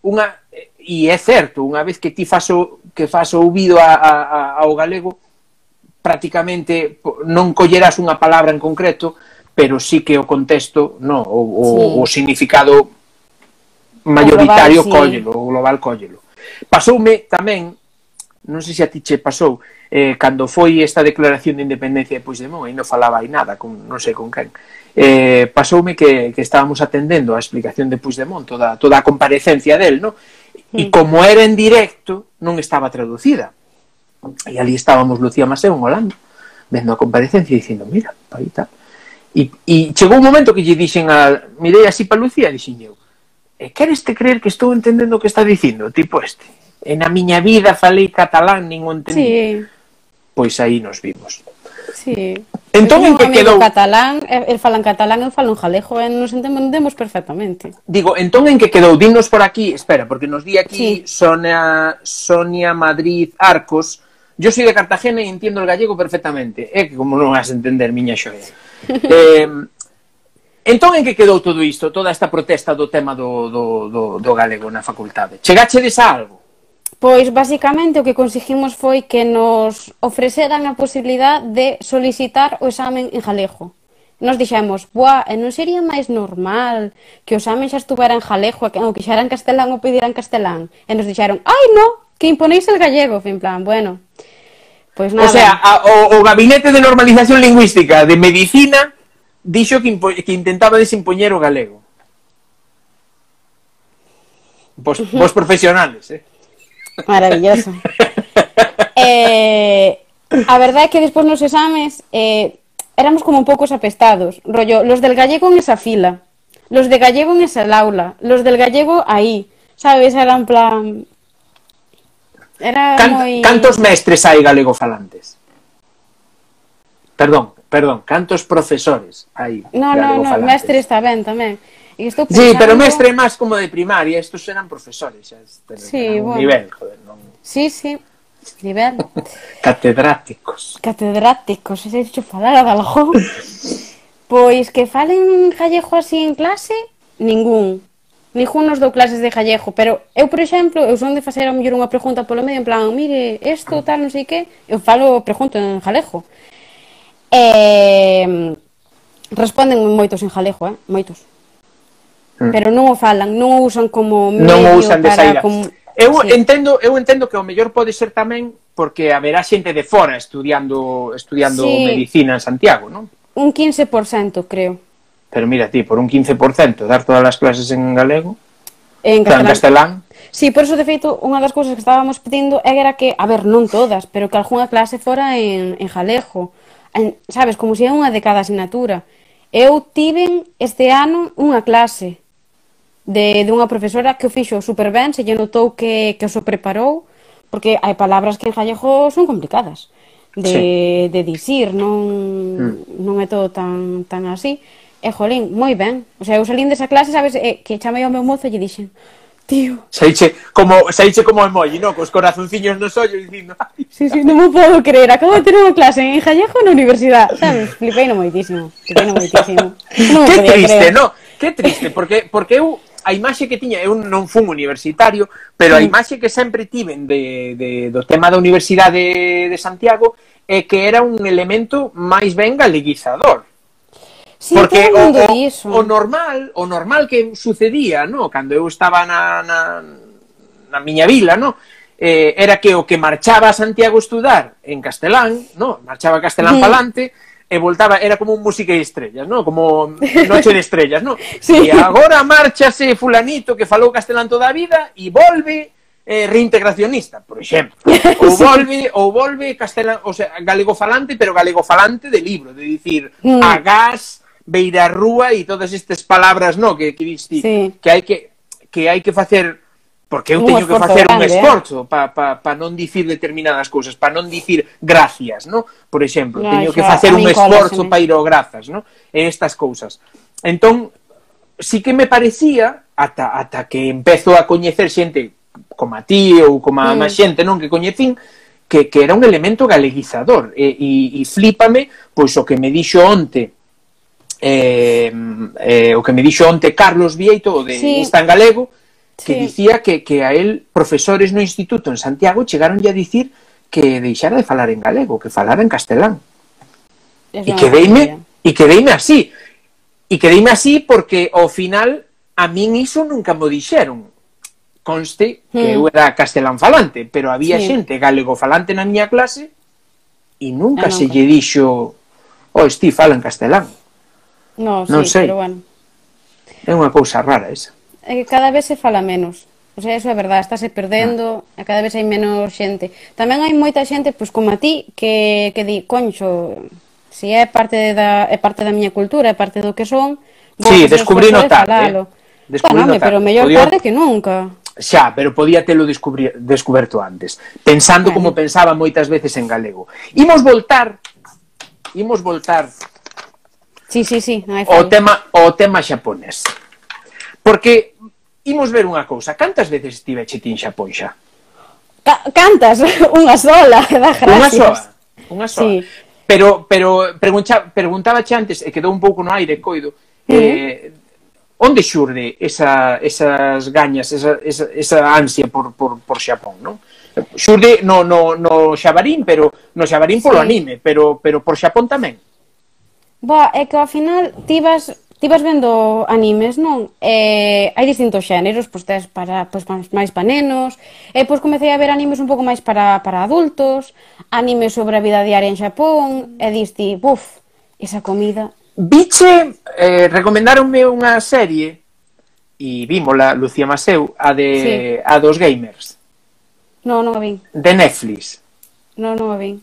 unha, e é certo, unha vez que ti faso, que fas ouvido a, a, a, ao galego, prácticamente non collerás unha palabra en concreto, pero sí que o contexto, no, o, o, sí. o significado maioritario o global, sí. cóllelo, o global cóllelo. Pasoume tamén, non sei se a ti che pasou, eh, cando foi esta declaración de independencia de Puigdemont, aí non falaba aí nada, con, non sei con quen, eh, pasoume que, que estábamos atendendo a explicación de Puigdemont, toda, toda a comparecencia del, no? E como era en directo, non estaba traducida. E ali estábamos Lucía Maseu en Holanda, vendo a comparecencia e dicindo, mira, aí tal. E, e chegou un momento que lle dixen a... Mirei así pa Lucía e dixen eu, e queres te creer que estou entendendo o que está dicindo? Tipo este. E na miña vida falei catalán, nin o entendí. Sí. Pois aí nos vimos. Sí. Entón, en que quedou... catalán, el falan catalán, eu falo en galego, e nos entendemos perfectamente. Digo, entón en que quedou, dinos por aquí, espera, porque nos di aquí sí. Sonia, Sonia Madrid Arcos, Yo soy de Cartagena e entiendo el gallego perfectamente. É eh, que como non vas entender, miña xoia. eh, entón, en que quedou todo isto? Toda esta protesta do tema do, do, do, do galego na facultade? Chegachedes a algo? Pois basicamente o que conseguimos foi que nos ofreceran a posibilidad de solicitar o examen en galego. Nos dixemos, boa, e non sería máis normal que o examen xa estuvera en galego, que o quixera en castelán ou pidera castelán. E nos dixeron, ai no, que imponéis el gallego, en plan, bueno. Pois nada. O sea, a, o, o Gabinete de Normalización Lingüística de Medicina dixo que, impo que intentaba desimpoñer o galego. Vos, vos profesionales, eh? Maravilloso. eh, a verdade é que despois nos exames eh, éramos como un poucos apestados. Rollo, los del gallego en esa fila, los de gallego en esa aula, los del gallego aí. Sabes, era en plan... Era Can, moi... Cantos mestres hai galego falantes? Perdón, perdón, cantos profesores hai No, no, no, falantes? mestre está ben tamén. E estou pensando... Sí, pero mestre máis como de primaria, estos eran profesores, xa, este, sí, bueno. nivel, joder, non... Sí, sí, nivel. Catedráticos. Catedráticos, se hecho falar a Dalgón. pois que falen gallego así en clase, ningún. Ningún nos dou clases de gallego, pero eu, por exemplo, eu son de facer a mellor unha pregunta polo medio, en plan, mire, isto, tal, non sei que, eu falo, pregunto en galego. Eh, responden moitos en galego, eh? Moitos. Mm. pero non o falan, non o usan como medio non o usan de saída. Como... Eu sí. entendo, eu entendo que o mellor pode ser tamén porque haberá xente de fora estudiando estudiando sí. medicina en Santiago, non? Un 15%, creo. Pero mira ti, por un 15% dar todas as clases en galego, en castelán. En castelán. Sí, por eso de feito unha das cousas que estábamos pedindo era que, a ver, non todas, pero que algunha clase fora en en galego. En, sabes, como se si é unha de cada asignatura. Eu tiven este ano unha clase de, de unha profesora que o fixo super ben, se lle notou que, que o so preparou, porque hai palabras que en gallego son complicadas de, sí. de dicir, non, mm. non é todo tan, tan así. E jolín, moi ben. O sea, eu salín desa clase, sabes, e, que chamei ao meu mozo e lle dixen, tío. Saiche como, saiche como emoji, no? Cos corazonciños nos ollos dicindo. Sí, sí, non me podo creer. Acabo de ter unha clase en Gallego na universidade, sabes? flipei no moitísimo. Flipeino moitísimo. Non que triste, creer. no? Que triste, porque, porque eu a imaxe que tiña, eu non fun universitario, pero a mm. imaxe que sempre tiven de, de, do tema da Universidade de Santiago é que era un elemento máis ben galeguizador. Sí, Porque o, o, iso. o normal, o normal que sucedía, no, cando eu estaba na, na, na miña vila, no, eh, era que o que marchaba a Santiago a estudar en castelán, no, marchaba castelán sí. palante, e voltaba, era como un música de estrellas, ¿no? Como noche de estrellas, ¿no? sí. E agora márchase fulanito que falou castelán toda a vida e volve eh, reintegracionista, por exemplo. Ou volve, sí. ou volve castelán, o sea, galego falante, pero galego falante de libro, de dicir, mm. a gas, beirarrúa e todas estas palabras, ¿no? Que que diste, sí. que hai que que hai que facer Porque eu teño que facer grande, un esforzo eh? para pa, pa non dicir determinadas cousas, para non dicir gracias, no? Por exemplo, no, teño que facer un esforzo para ir ao grazas, no? E estas cousas. Entón, sí que me parecía, ata, ata que empezo a coñecer xente como a ti ou como a mm. máis xente non que coñecín, que, que era un elemento galeguizador. E, e, e flípame, pois o que me dixo onte eh, eh, o que me dixo onte Carlos Vieito, o de sí. Insta en Galego, que sí. dicía que, que a él profesores no instituto en Santiago chegaron a dicir que deixara de falar en galego, que falara en castelán. Es e quedeime, e quedeime así. E quedeime así porque ao final a min iso nunca me dixeron. Conste que hmm. eu era castelán falante, pero había sí. xente galego falante na miña clase e nunca, ah, nunca. se lle dixo oh, esti, fala en castelán. No, non sí, sei. pero bueno. É unha cousa rara esa é que cada vez se fala menos. O sea, eso é verdade, estáse perdendo, ah. e cada vez hai menos xente. Tamén hai moita xente, pois como a ti, que, que di, concho, se é parte da, é parte da miña cultura, é parte do que son, vou sí, descubrí no tarde. De eh? Descubrí bueno, no pero mellor Podía... tarde que nunca. Xa, pero podía telo descubrir, descuberto antes, pensando bueno. como pensaba moitas veces en galego. Imos voltar, imos voltar Sí, sí, sí, no o tema o tema xaponés. Porque imos ver unha cousa. Cantas veces estiveche ti en Xapón xa? Ca cantas, unha sola, da gracias. Unha sola, unha sola. Sí. Pero, pero pregunta, preguntaba che antes, e quedou un pouco no aire, coido, eh, onde xurde esa, esas gañas, esa, esa, esa ansia por, por, por Xapón, non? Xurde no, no, no Xabarín, pero no Xabarín polo sí. anime, pero, pero por Xapón tamén. Boa, é que ao final tivas ti vas vendo animes, non? Eh, hai distintos xéneros, pois tes para pois, máis, máis para nenos, e eh, pois comecei a ver animes un pouco máis para, para adultos, animes sobre a vida diaria en Xapón, e diste, buf, esa comida. Biche, eh, recomendaronme unha serie, e vímola, Lucía Maseu, a de sí. a dos gamers. Non, non a vin. De Netflix. Non, non a vin.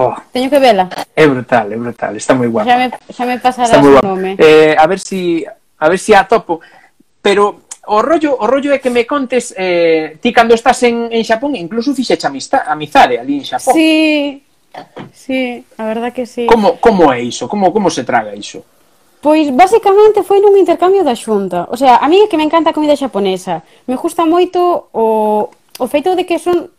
Oh. Teño que vela. É brutal, é brutal, está moi guapa. Xa me, xa me pasarás o nome. Eh, a ver si a ver si a topo, pero o rollo, o rollo é que me contes eh, ti cando estás en, en Xapón, incluso fixeche amistade, amizade ali en Xapón. Sí, sí, a verdad que sí. Como, como é iso? Como, como se traga iso? Pois basicamente foi nun intercambio da xunta. O sea, a mí é que me encanta a comida xaponesa. Me gusta moito o, o feito de que son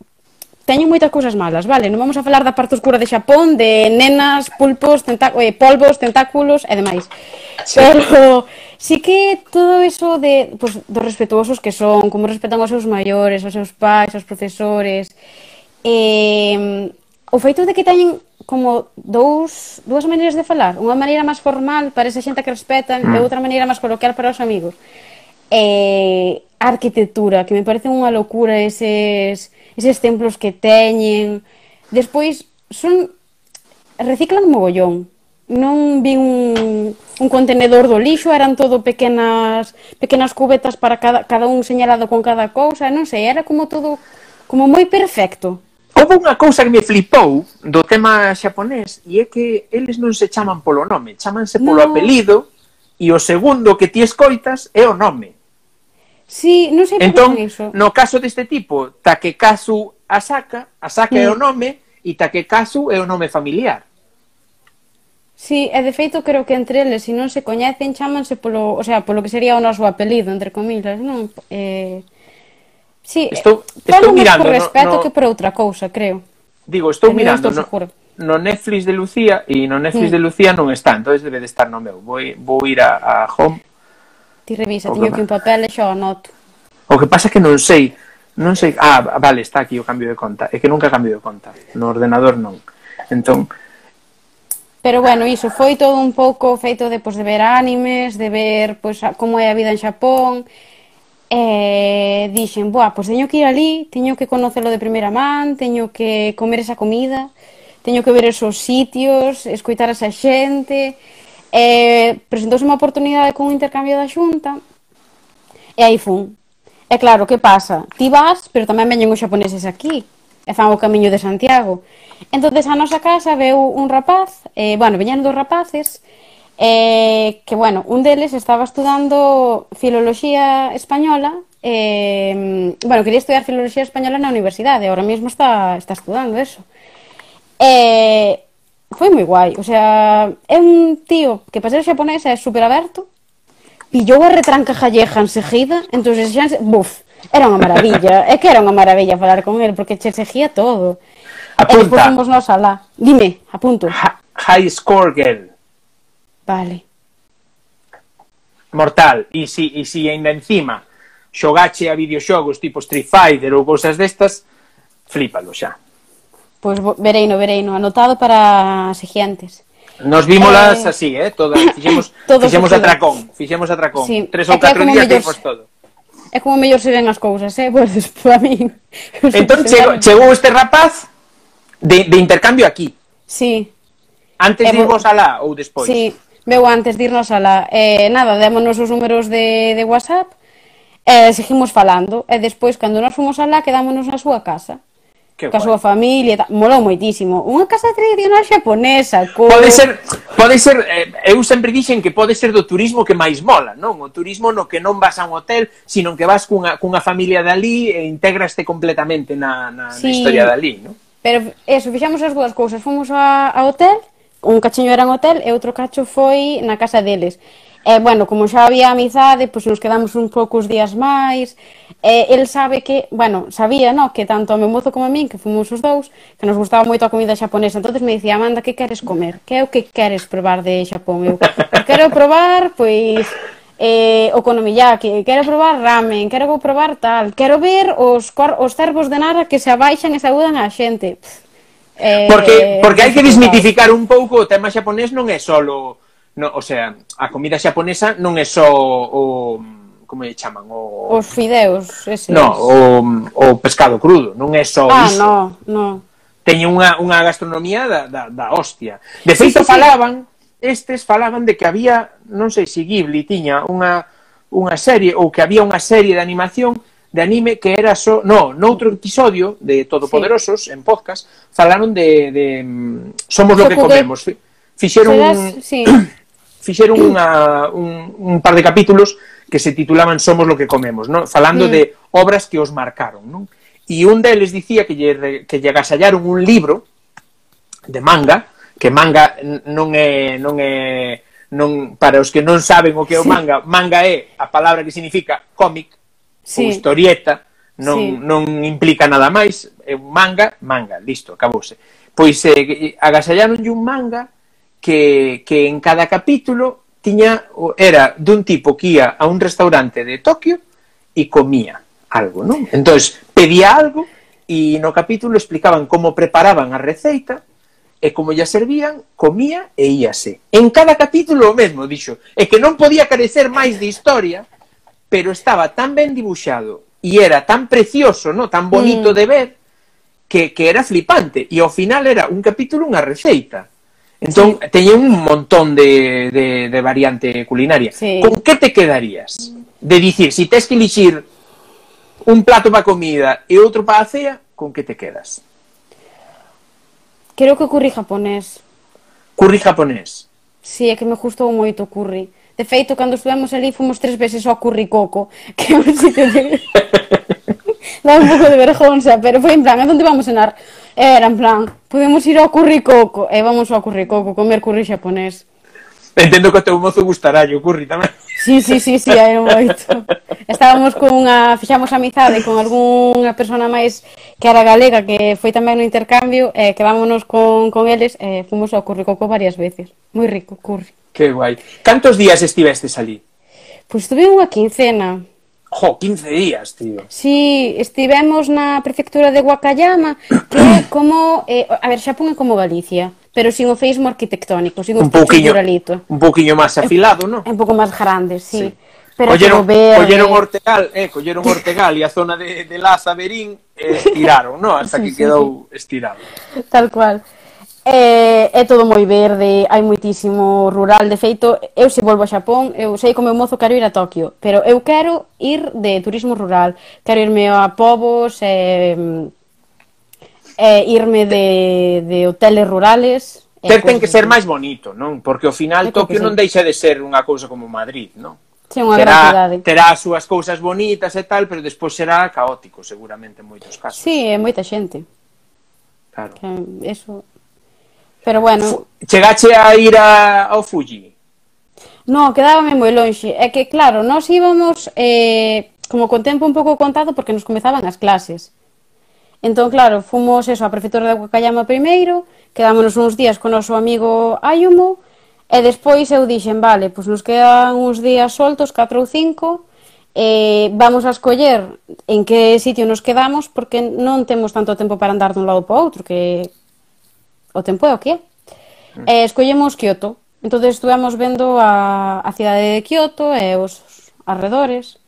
teñen moitas cousas malas, vale? Non vamos a falar da parte oscura de Xapón, de nenas, pulpos, tentá eh, polvos, tentáculos e demais. Sí. Pero sí que todo eso de, pues, dos respetuosos que son, como respetan os seus maiores, os seus pais, os profesores, eh, o feito de que teñen como dous, dúas maneiras de falar, unha maneira máis formal para esa xente que respetan mm. e outra maneira máis coloquial para os amigos. Eh, arquitectura, que me parece unha locura eses eses templos que teñen. Despois, son reciclan mogollón. Non vi un, un contenedor do lixo, eran todo pequenas pequenas cubetas para cada, cada un señalado con cada cousa, non sei, era como todo como moi perfecto. Houve unha cousa que me flipou do tema xaponés e é que eles non se chaman polo nome, chamanse polo no. apelido e o segundo que ti escoitas é o nome. Sí, non sei entón, iso. no caso deste tipo, Takekazu Asaka, Asaka é o mm. nome e Takekazu é o nome familiar. Sí, e de feito creo que entre eles, se non se coñecen, chámanse polo, o sea, polo que sería o noso apelido, entre comillas, non? Eh, sí, eh, estou, estou mirando, por respeto no, no, que por outra cousa, creo. Digo, estou e mirando, estou no, no Netflix de Lucía e no Netflix mm. de Lucía non está, entón debe de estar no meu. Vou, vou ir a, a Home Ti revisa, o teño que un papel e xa o anoto. O que pasa é que non sei, non sei, ah, vale, está aquí o cambio de conta, é que nunca cambio de conta, no ordenador non. Entón, Pero bueno, iso foi todo un pouco feito de, pues, de ver animes, de ver pois, a, como é a vida en Xapón, e dixen, boa, pois teño que ir ali, teño que conocelo de primeira man, teño que comer esa comida, teño que ver esos sitios, escoitar esa xente, eh, presentouse unha oportunidade con un intercambio da xunta e aí fun. E claro, que pasa? Ti vas, pero tamén veñen os xaponeses aquí e fan o camiño de Santiago. Entonces a nosa casa veu un rapaz, eh, bueno, veñan dos rapaces, eh, que, bueno, un deles estaba estudando filoloxía española, eh, bueno, quería estudiar filoloxía española na universidade, ahora mesmo está, está estudando eso. Eh, Foi moi guai, o sea, é un tío que para ser xaponés é super aberto, pillou a retranca gallega enseguida, entón xa, buf, era unha maravilla, é que era unha maravilla falar con el, porque che seguía todo. Apunta. E despois fomos nos alá. Dime, apunto. Ha high score girl. Vale. Mortal, e si, e si ainda encima xogache a videoxogos tipo Street Fighter ou cousas destas, flipalo xa. Pois pues, vereino, vereino, anotado para seguintes. Nos vímolas eh... así, eh, todas, fixemos, todos fixemos todo. atracón, fixemos atracón. Sí. Tres ou catro días mellor... fixemos todo. É como mellor se ven as cousas, eh, pois pues, para min. entón chegou, chegou este rapaz de, de intercambio aquí. Sí. Antes eh, de irvos alá ou despois? Sí, veu antes de irnos alá. Eh, nada, démonos os números de, de WhatsApp, e eh, seguimos falando, e despois, cando nos fomos alá, quedámonos na súa casa. Que súa familia, ta... molou moitísimo. Unha casa tradicional xaponesa, co... Pode ser, pode ser, eh, eu sempre dixen que pode ser do turismo que máis mola, non? O turismo no que non vas a un hotel, sino que vas cunha, cunha familia dali e integraste completamente na, na, sí, na historia dali, non? Pero eso, fixamos as dúas cousas, fomos a, a hotel, un cachiño era en hotel e outro cacho foi na casa deles. E, bueno, como xa había amizade, pois nos quedamos uns poucos días máis. E, el sabe que, bueno, sabía, no, que tanto o meu mozo como a min, que fomos os dous, que nos gustaba moito a comida xaponesa. entonces me dicía, Amanda, que queres comer? Que é o que queres probar de Xapón? Eu, pois quero probar, pois, eh, okonomiyaki, quero probar ramen, quero probar tal, quero ver os, cor, os cervos de Nara que se abaixan e saúdan a xente. Pff, eh, porque porque hai que desmitificar un pouco o tema xaponés non é solo no, o sea, a comida xaponesa non é só o como lle chaman o os fideos, ese. No, o, o pescado crudo, non é só ah, iso. Ah, no, no. Teñen unha, unha gastronomía da, da, da hostia. De feito sí, sí, falaban, sí. estes falaban de que había, non sei se Ghibli tiña unha unha serie ou que había unha serie de animación de anime que era só... So, no, noutro episodio de Todopoderosos, sí. en podcast, falaron de, de mm, Somos lo que comemos. Fixeron un... Sí. fixeron unha, un, un par de capítulos que se titulaban Somos lo que comemos, ¿no? falando mm. de obras que os marcaron. Non? E un deles dicía que lle, que lle agasallaron un libro de manga, que manga non é, non é non, para os que non saben o que é o manga, sí. manga é a palabra que significa cómic, sí. ou historieta, non, sí. non implica nada máis, é un manga, manga, listo, acabouse. Pois eh, eh, agasallaronlle un manga que, que en cada capítulo tiña era dun tipo que ia a un restaurante de Tokio e comía algo, non? Entón, pedía algo e no capítulo explicaban como preparaban a receita e como ya servían, comía e íase. En cada capítulo o mesmo, dixo. É que non podía carecer máis de historia, pero estaba tan ben dibuixado e era tan precioso, no tan bonito mm. de ver, que, que era flipante. E ao final era un capítulo unha receita. Entón, sí. teñen un montón de, de, de variante culinaria. Sí. Con que te quedarías? De dicir, si tens que elixir un plato para comida e outro para a cea, con que te quedas? Creo que curry japonés. Curry japonés? Sí, é que me gustou moito o curry. De feito, cando estuvemos ali, fomos tres veces ao curry coco, que é un sitio de... Dá un pouco de vergonza, pero foi en plan, a onde vamos cenar? Era en plan, podemos ir ao curry coco. E vamos ao curry coco, comer curry xaponés. Entendo que o teu mozo gustaralle o curry tamén. Sí, sí, sí, sí, hai moito. Estábamos con unha, fixamos amizade con algunha persona máis que era galega que foi tamén no intercambio, eh, quedámonos con, con eles e eh, fomos ao curry coco varias veces. Moi rico, curry. Que guai. Cantos días estivestes ali? Pois pues, tuve unha quincena. Jo, 15 días, tío. Sí, estivemos na prefectura de Wakayama, que é como, eh, a ver, Xapón é como Galicia, pero sin o feismo arquitectónico, sin o un pouquiño, un pouquiño máis afilado, non? Un pouco máis grande, sí. sí. Pero colleron, verde... colleron Ortegal, eh, colleron Ortegal eh, e a zona de, de Laza, Berín, eh, estiraron, non? Hasta que sí, quedou sí, sí. estirado. Tal cual. É, é todo moi verde, hai moitísimo rural, de feito, eu se volvo a Xapón, eu sei como meu mozo quero ir a Tokio, pero eu quero ir de turismo rural, quero irme a povos, e, e irme de, de hoteles rurales. Ter ten que ser máis bonito, non? Porque ao final Tokio non deixa de ser unha cousa como Madrid, non? Sí, unha terá, cidade. terá as súas cousas bonitas e tal, pero despois será caótico, seguramente, en moitos casos. Sí, é moita xente. Claro. Que eso Pero bueno... Chegache a ir a, ao Fuji? Non, quedábame moi lonxe. É que, claro, nós íbamos eh, como con tempo un pouco contado porque nos comezaban as clases. Entón, claro, fomos eso, a prefectura de Wakayama primeiro, quedámonos uns días con o noso amigo Ayumo, e despois eu dixen, vale, pois nos quedan uns días soltos, 4 ou 5, eh, vamos a escoller en que sitio nos quedamos porque non temos tanto tempo para andar dun lado para outro que o tempo é o que é. Mm. E escollemos Kioto. Entón estuvemos vendo a, a cidade de Kioto e os arredores.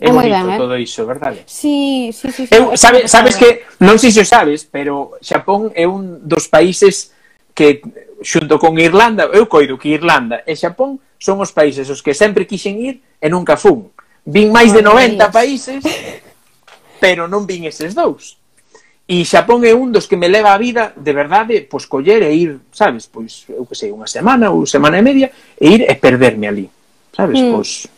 É, é moi ben, eh? todo iso, verdade? Sí, sí, sí. sí eu, sabe, sabes que, non sei se o sabes, pero Xapón é un dos países que, xunto con Irlanda, eu coido que Irlanda e Xapón son os países os que sempre quixen ir e nunca fun. Vin máis de 90 países, pero non vin eses dous. E Xapón é un dos que me leva a vida, de verdade, pois coller e ir, sabes, pois, eu que sei, unha semana ou semana e media, e ir e perderme ali, sabes, mm. pois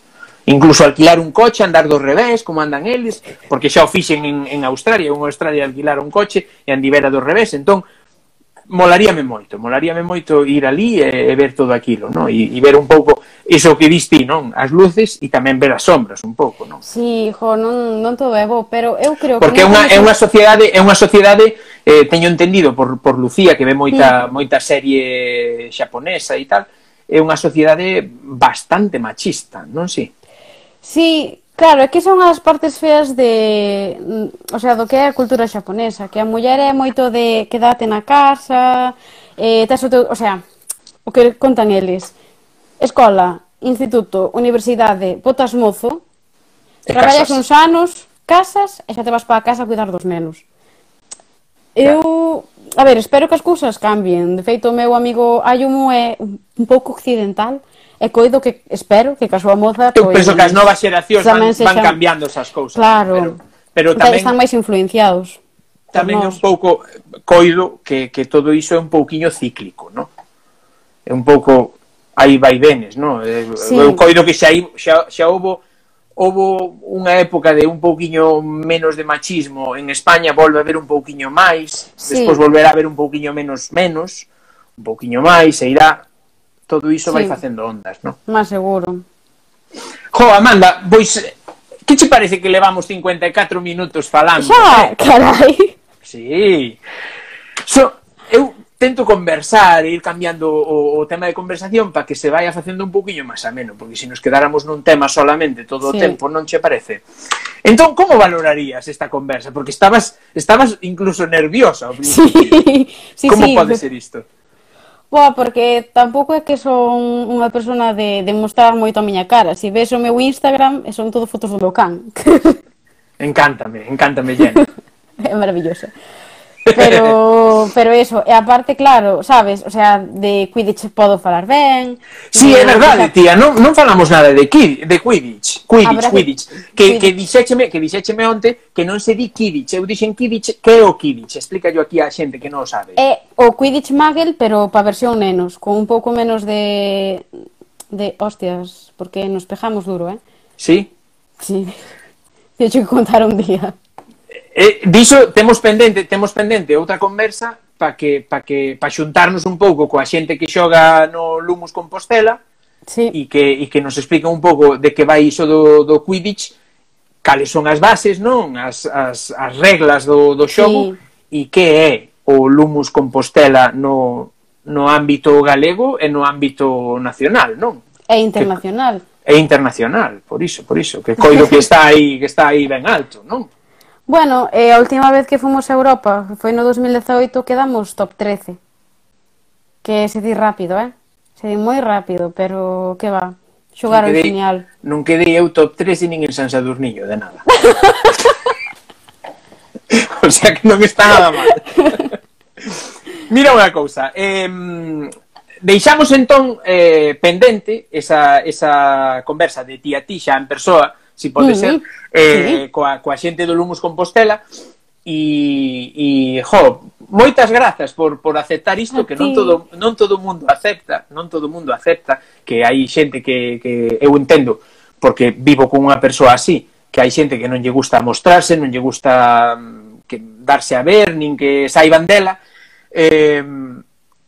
incluso alquilar un coche, andar do revés, como andan eles, porque xa o fixen en, en Australia, en Australia alquilar un coche e andivera do revés, entón, molaríame moito, molaríame moito ir ali e, e ver todo aquilo, non? E, e ver un pouco iso que diste, non? As luces e tamén ver as sombras un pouco, non? Si, sí, jo, non, non todo é bo, pero eu creo Porque que... Porque é unha, é unha sociedade, é unha sociedade eh, teño entendido por, por Lucía, que ve moita, sí. moita serie xaponesa e tal, é unha sociedade bastante machista, non si? Sí? Si, sí, Claro, é que son as partes feas de, mm, o sea, do que é a cultura xaponesa, que a muller é moito de quedate na casa, eh, tes o teu, o sea, o que contan eles. Escola, instituto, universidade, botas mozo, e traballas casas. uns anos, casas e xa te vas para a casa a cuidar dos nenos. Eu, a ver, espero que as cousas cambien. De feito, o meu amigo Ayumu é un pouco occidental, e coido que espero que coa súa moza Eu pois, penso que as novas xeracións van, van cambiando esas cousas. Claro. Pero, pero tamén están máis influenciados. Tamén é un pouco coido que, que todo iso é un pouquiño cíclico, no? É un pouco hai vaivenes, no? Eh, sí. Eu coido que xa, xa, xa houbo houbo unha época de un pouquiño menos de machismo en España, volve a haber un pouquiño máis, sí. despois volverá a haber un pouquiño menos menos, un pouquiño máis, e irá todo iso sí. vai facendo ondas, non? Má seguro. Jo, Amanda, pois, que che parece que levamos 54 minutos falando? Xa, eh? carai. Sí. So, eu tento conversar, e ir cambiando o, o tema de conversación para que se vaya facendo un poquinho máis ameno, porque se si nos quedáramos nun tema solamente todo sí. o tempo, non che parece? Entón, como valorarías esta conversa? Porque estabas estabas incluso nerviosa ao principio. Sí, sí, como sí, pode ser isto? Boa, porque tampouco é que son unha persona de, de mostrar moito a miña cara. Se ves o meu Instagram, son todo fotos do meu can. Encántame, encántame, Jen. é maravilloso. Pero, pero eso, e aparte, claro, sabes, o sea, de Quidditch podo falar ben. Si, sí, é verdade, tía, non, non falamos nada de, Kid, de Quidditch, Quidditch, Quidditch, que, Quidditch. que dixécheme, que dixécheme onte que non se di Quidditch, eu dixen Quidditch, que é o Quidditch? Explica yo aquí a xente que non o sabe. É o Quidditch Muggle, pero pa versión nenos, con un pouco menos de de hostias, porque nos pejamos duro, eh? Sí. Sí. Eu che contar un día eh, diso temos pendente, temos pendente outra conversa para que para que para xuntarnos un pouco coa xente que xoga no Lumus Compostela sí. e que e que nos explica un pouco de que vai iso do do Quidditch, cales son as bases, non? As as as reglas do do xogo sí. e que é o Lumus Compostela no no ámbito galego e no ámbito nacional, non? É internacional. Que, é internacional, por iso, por iso, que coido que está aí, que está aí ben alto, non? Bueno, eh, a última vez que fomos a Europa foi no 2018 quedamos top 13. Que se di rápido, eh? Se di moi rápido, pero que va. Xogar ao final. Non quedei eu top 13 nin en San Sadurniño, de nada. o sea que non está nada mal. Mira unha cousa, eh, deixamos entón eh, pendente esa, esa conversa de ti a ti xa en persoa si pode ser, eh, sí. coa, coa xente do Lumus Compostela, e, e jo, moitas grazas por, por aceptar isto que non todo non todo o mundo acepta, non todo o mundo acepta que hai xente que, que eu entendo porque vivo con unha persoa así, que hai xente que non lle gusta mostrarse, non lle gusta mm, que darse a ver, nin que saiban dela. Eh,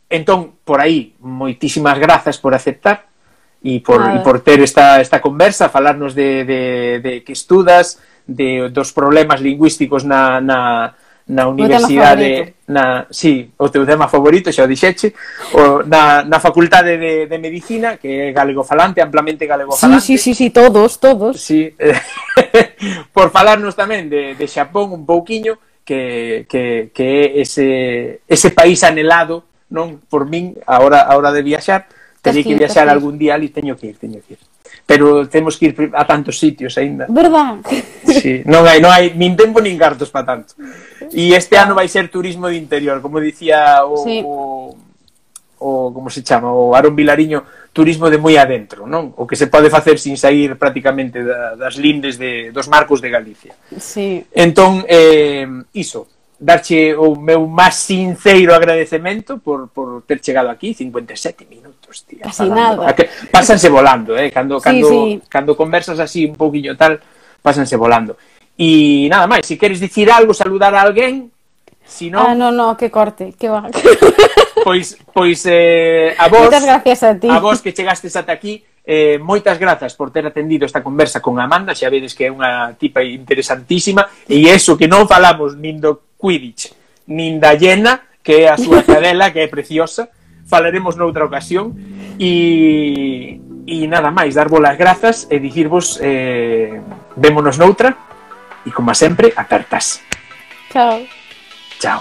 entón, por aí, moitísimas grazas por aceptar e por, ah, e por ter esta, esta conversa, falarnos de, de, de que estudas, de, dos problemas lingüísticos na, na, na universidade na, sí, o teu tema favorito, xa o dixeche, o, na, na facultade de, de medicina, que é galego falante, amplamente galego falante. Sí, sí, sí, sí todos, todos. Sí, por falarnos tamén de, de Xapón un pouquiño, que, que, que é ese, ese país anhelado non por min a hora, a hora de viaxar, Teño que, viaxar algún día ali, teño que ir, teño que ir. Pero temos que ir a tantos sitios aínda. Verdad? Sí, non hai, non hai nin tempo nin cartos para tanto. E este ano vai ser turismo de interior, como dicía o, sí. o, o como se chama, o Aarón Vilariño, turismo de moi adentro, non? O que se pode facer sin sair prácticamente da, das lindes de, dos marcos de Galicia. Sí. Entón, eh, iso, darche o meu máis sincero agradecemento por, por ter chegado aquí 57 minutos, tía. Casi falando. nada. Que, pásanse volando, eh? Cando, cando, sí. cando conversas así un poquinho tal, pásanse volando. E nada máis, se si queres dicir algo, saludar a alguén, si non... Ah, no, no, que corte, que va. pois, pois eh, a vos... Moitas gracias a ti. A vos que chegastes ata aquí, Eh, moitas grazas por ter atendido esta conversa con Amanda, xa vedes que é unha tipa interesantísima, e eso que non falamos nin do Quidditch, nin da Llena, que é a súa cadela, que é preciosa, falaremos noutra ocasión, e, e nada máis, dar as grazas e dicirvos eh, vémonos noutra, e como sempre, apertas. Chao. Chao.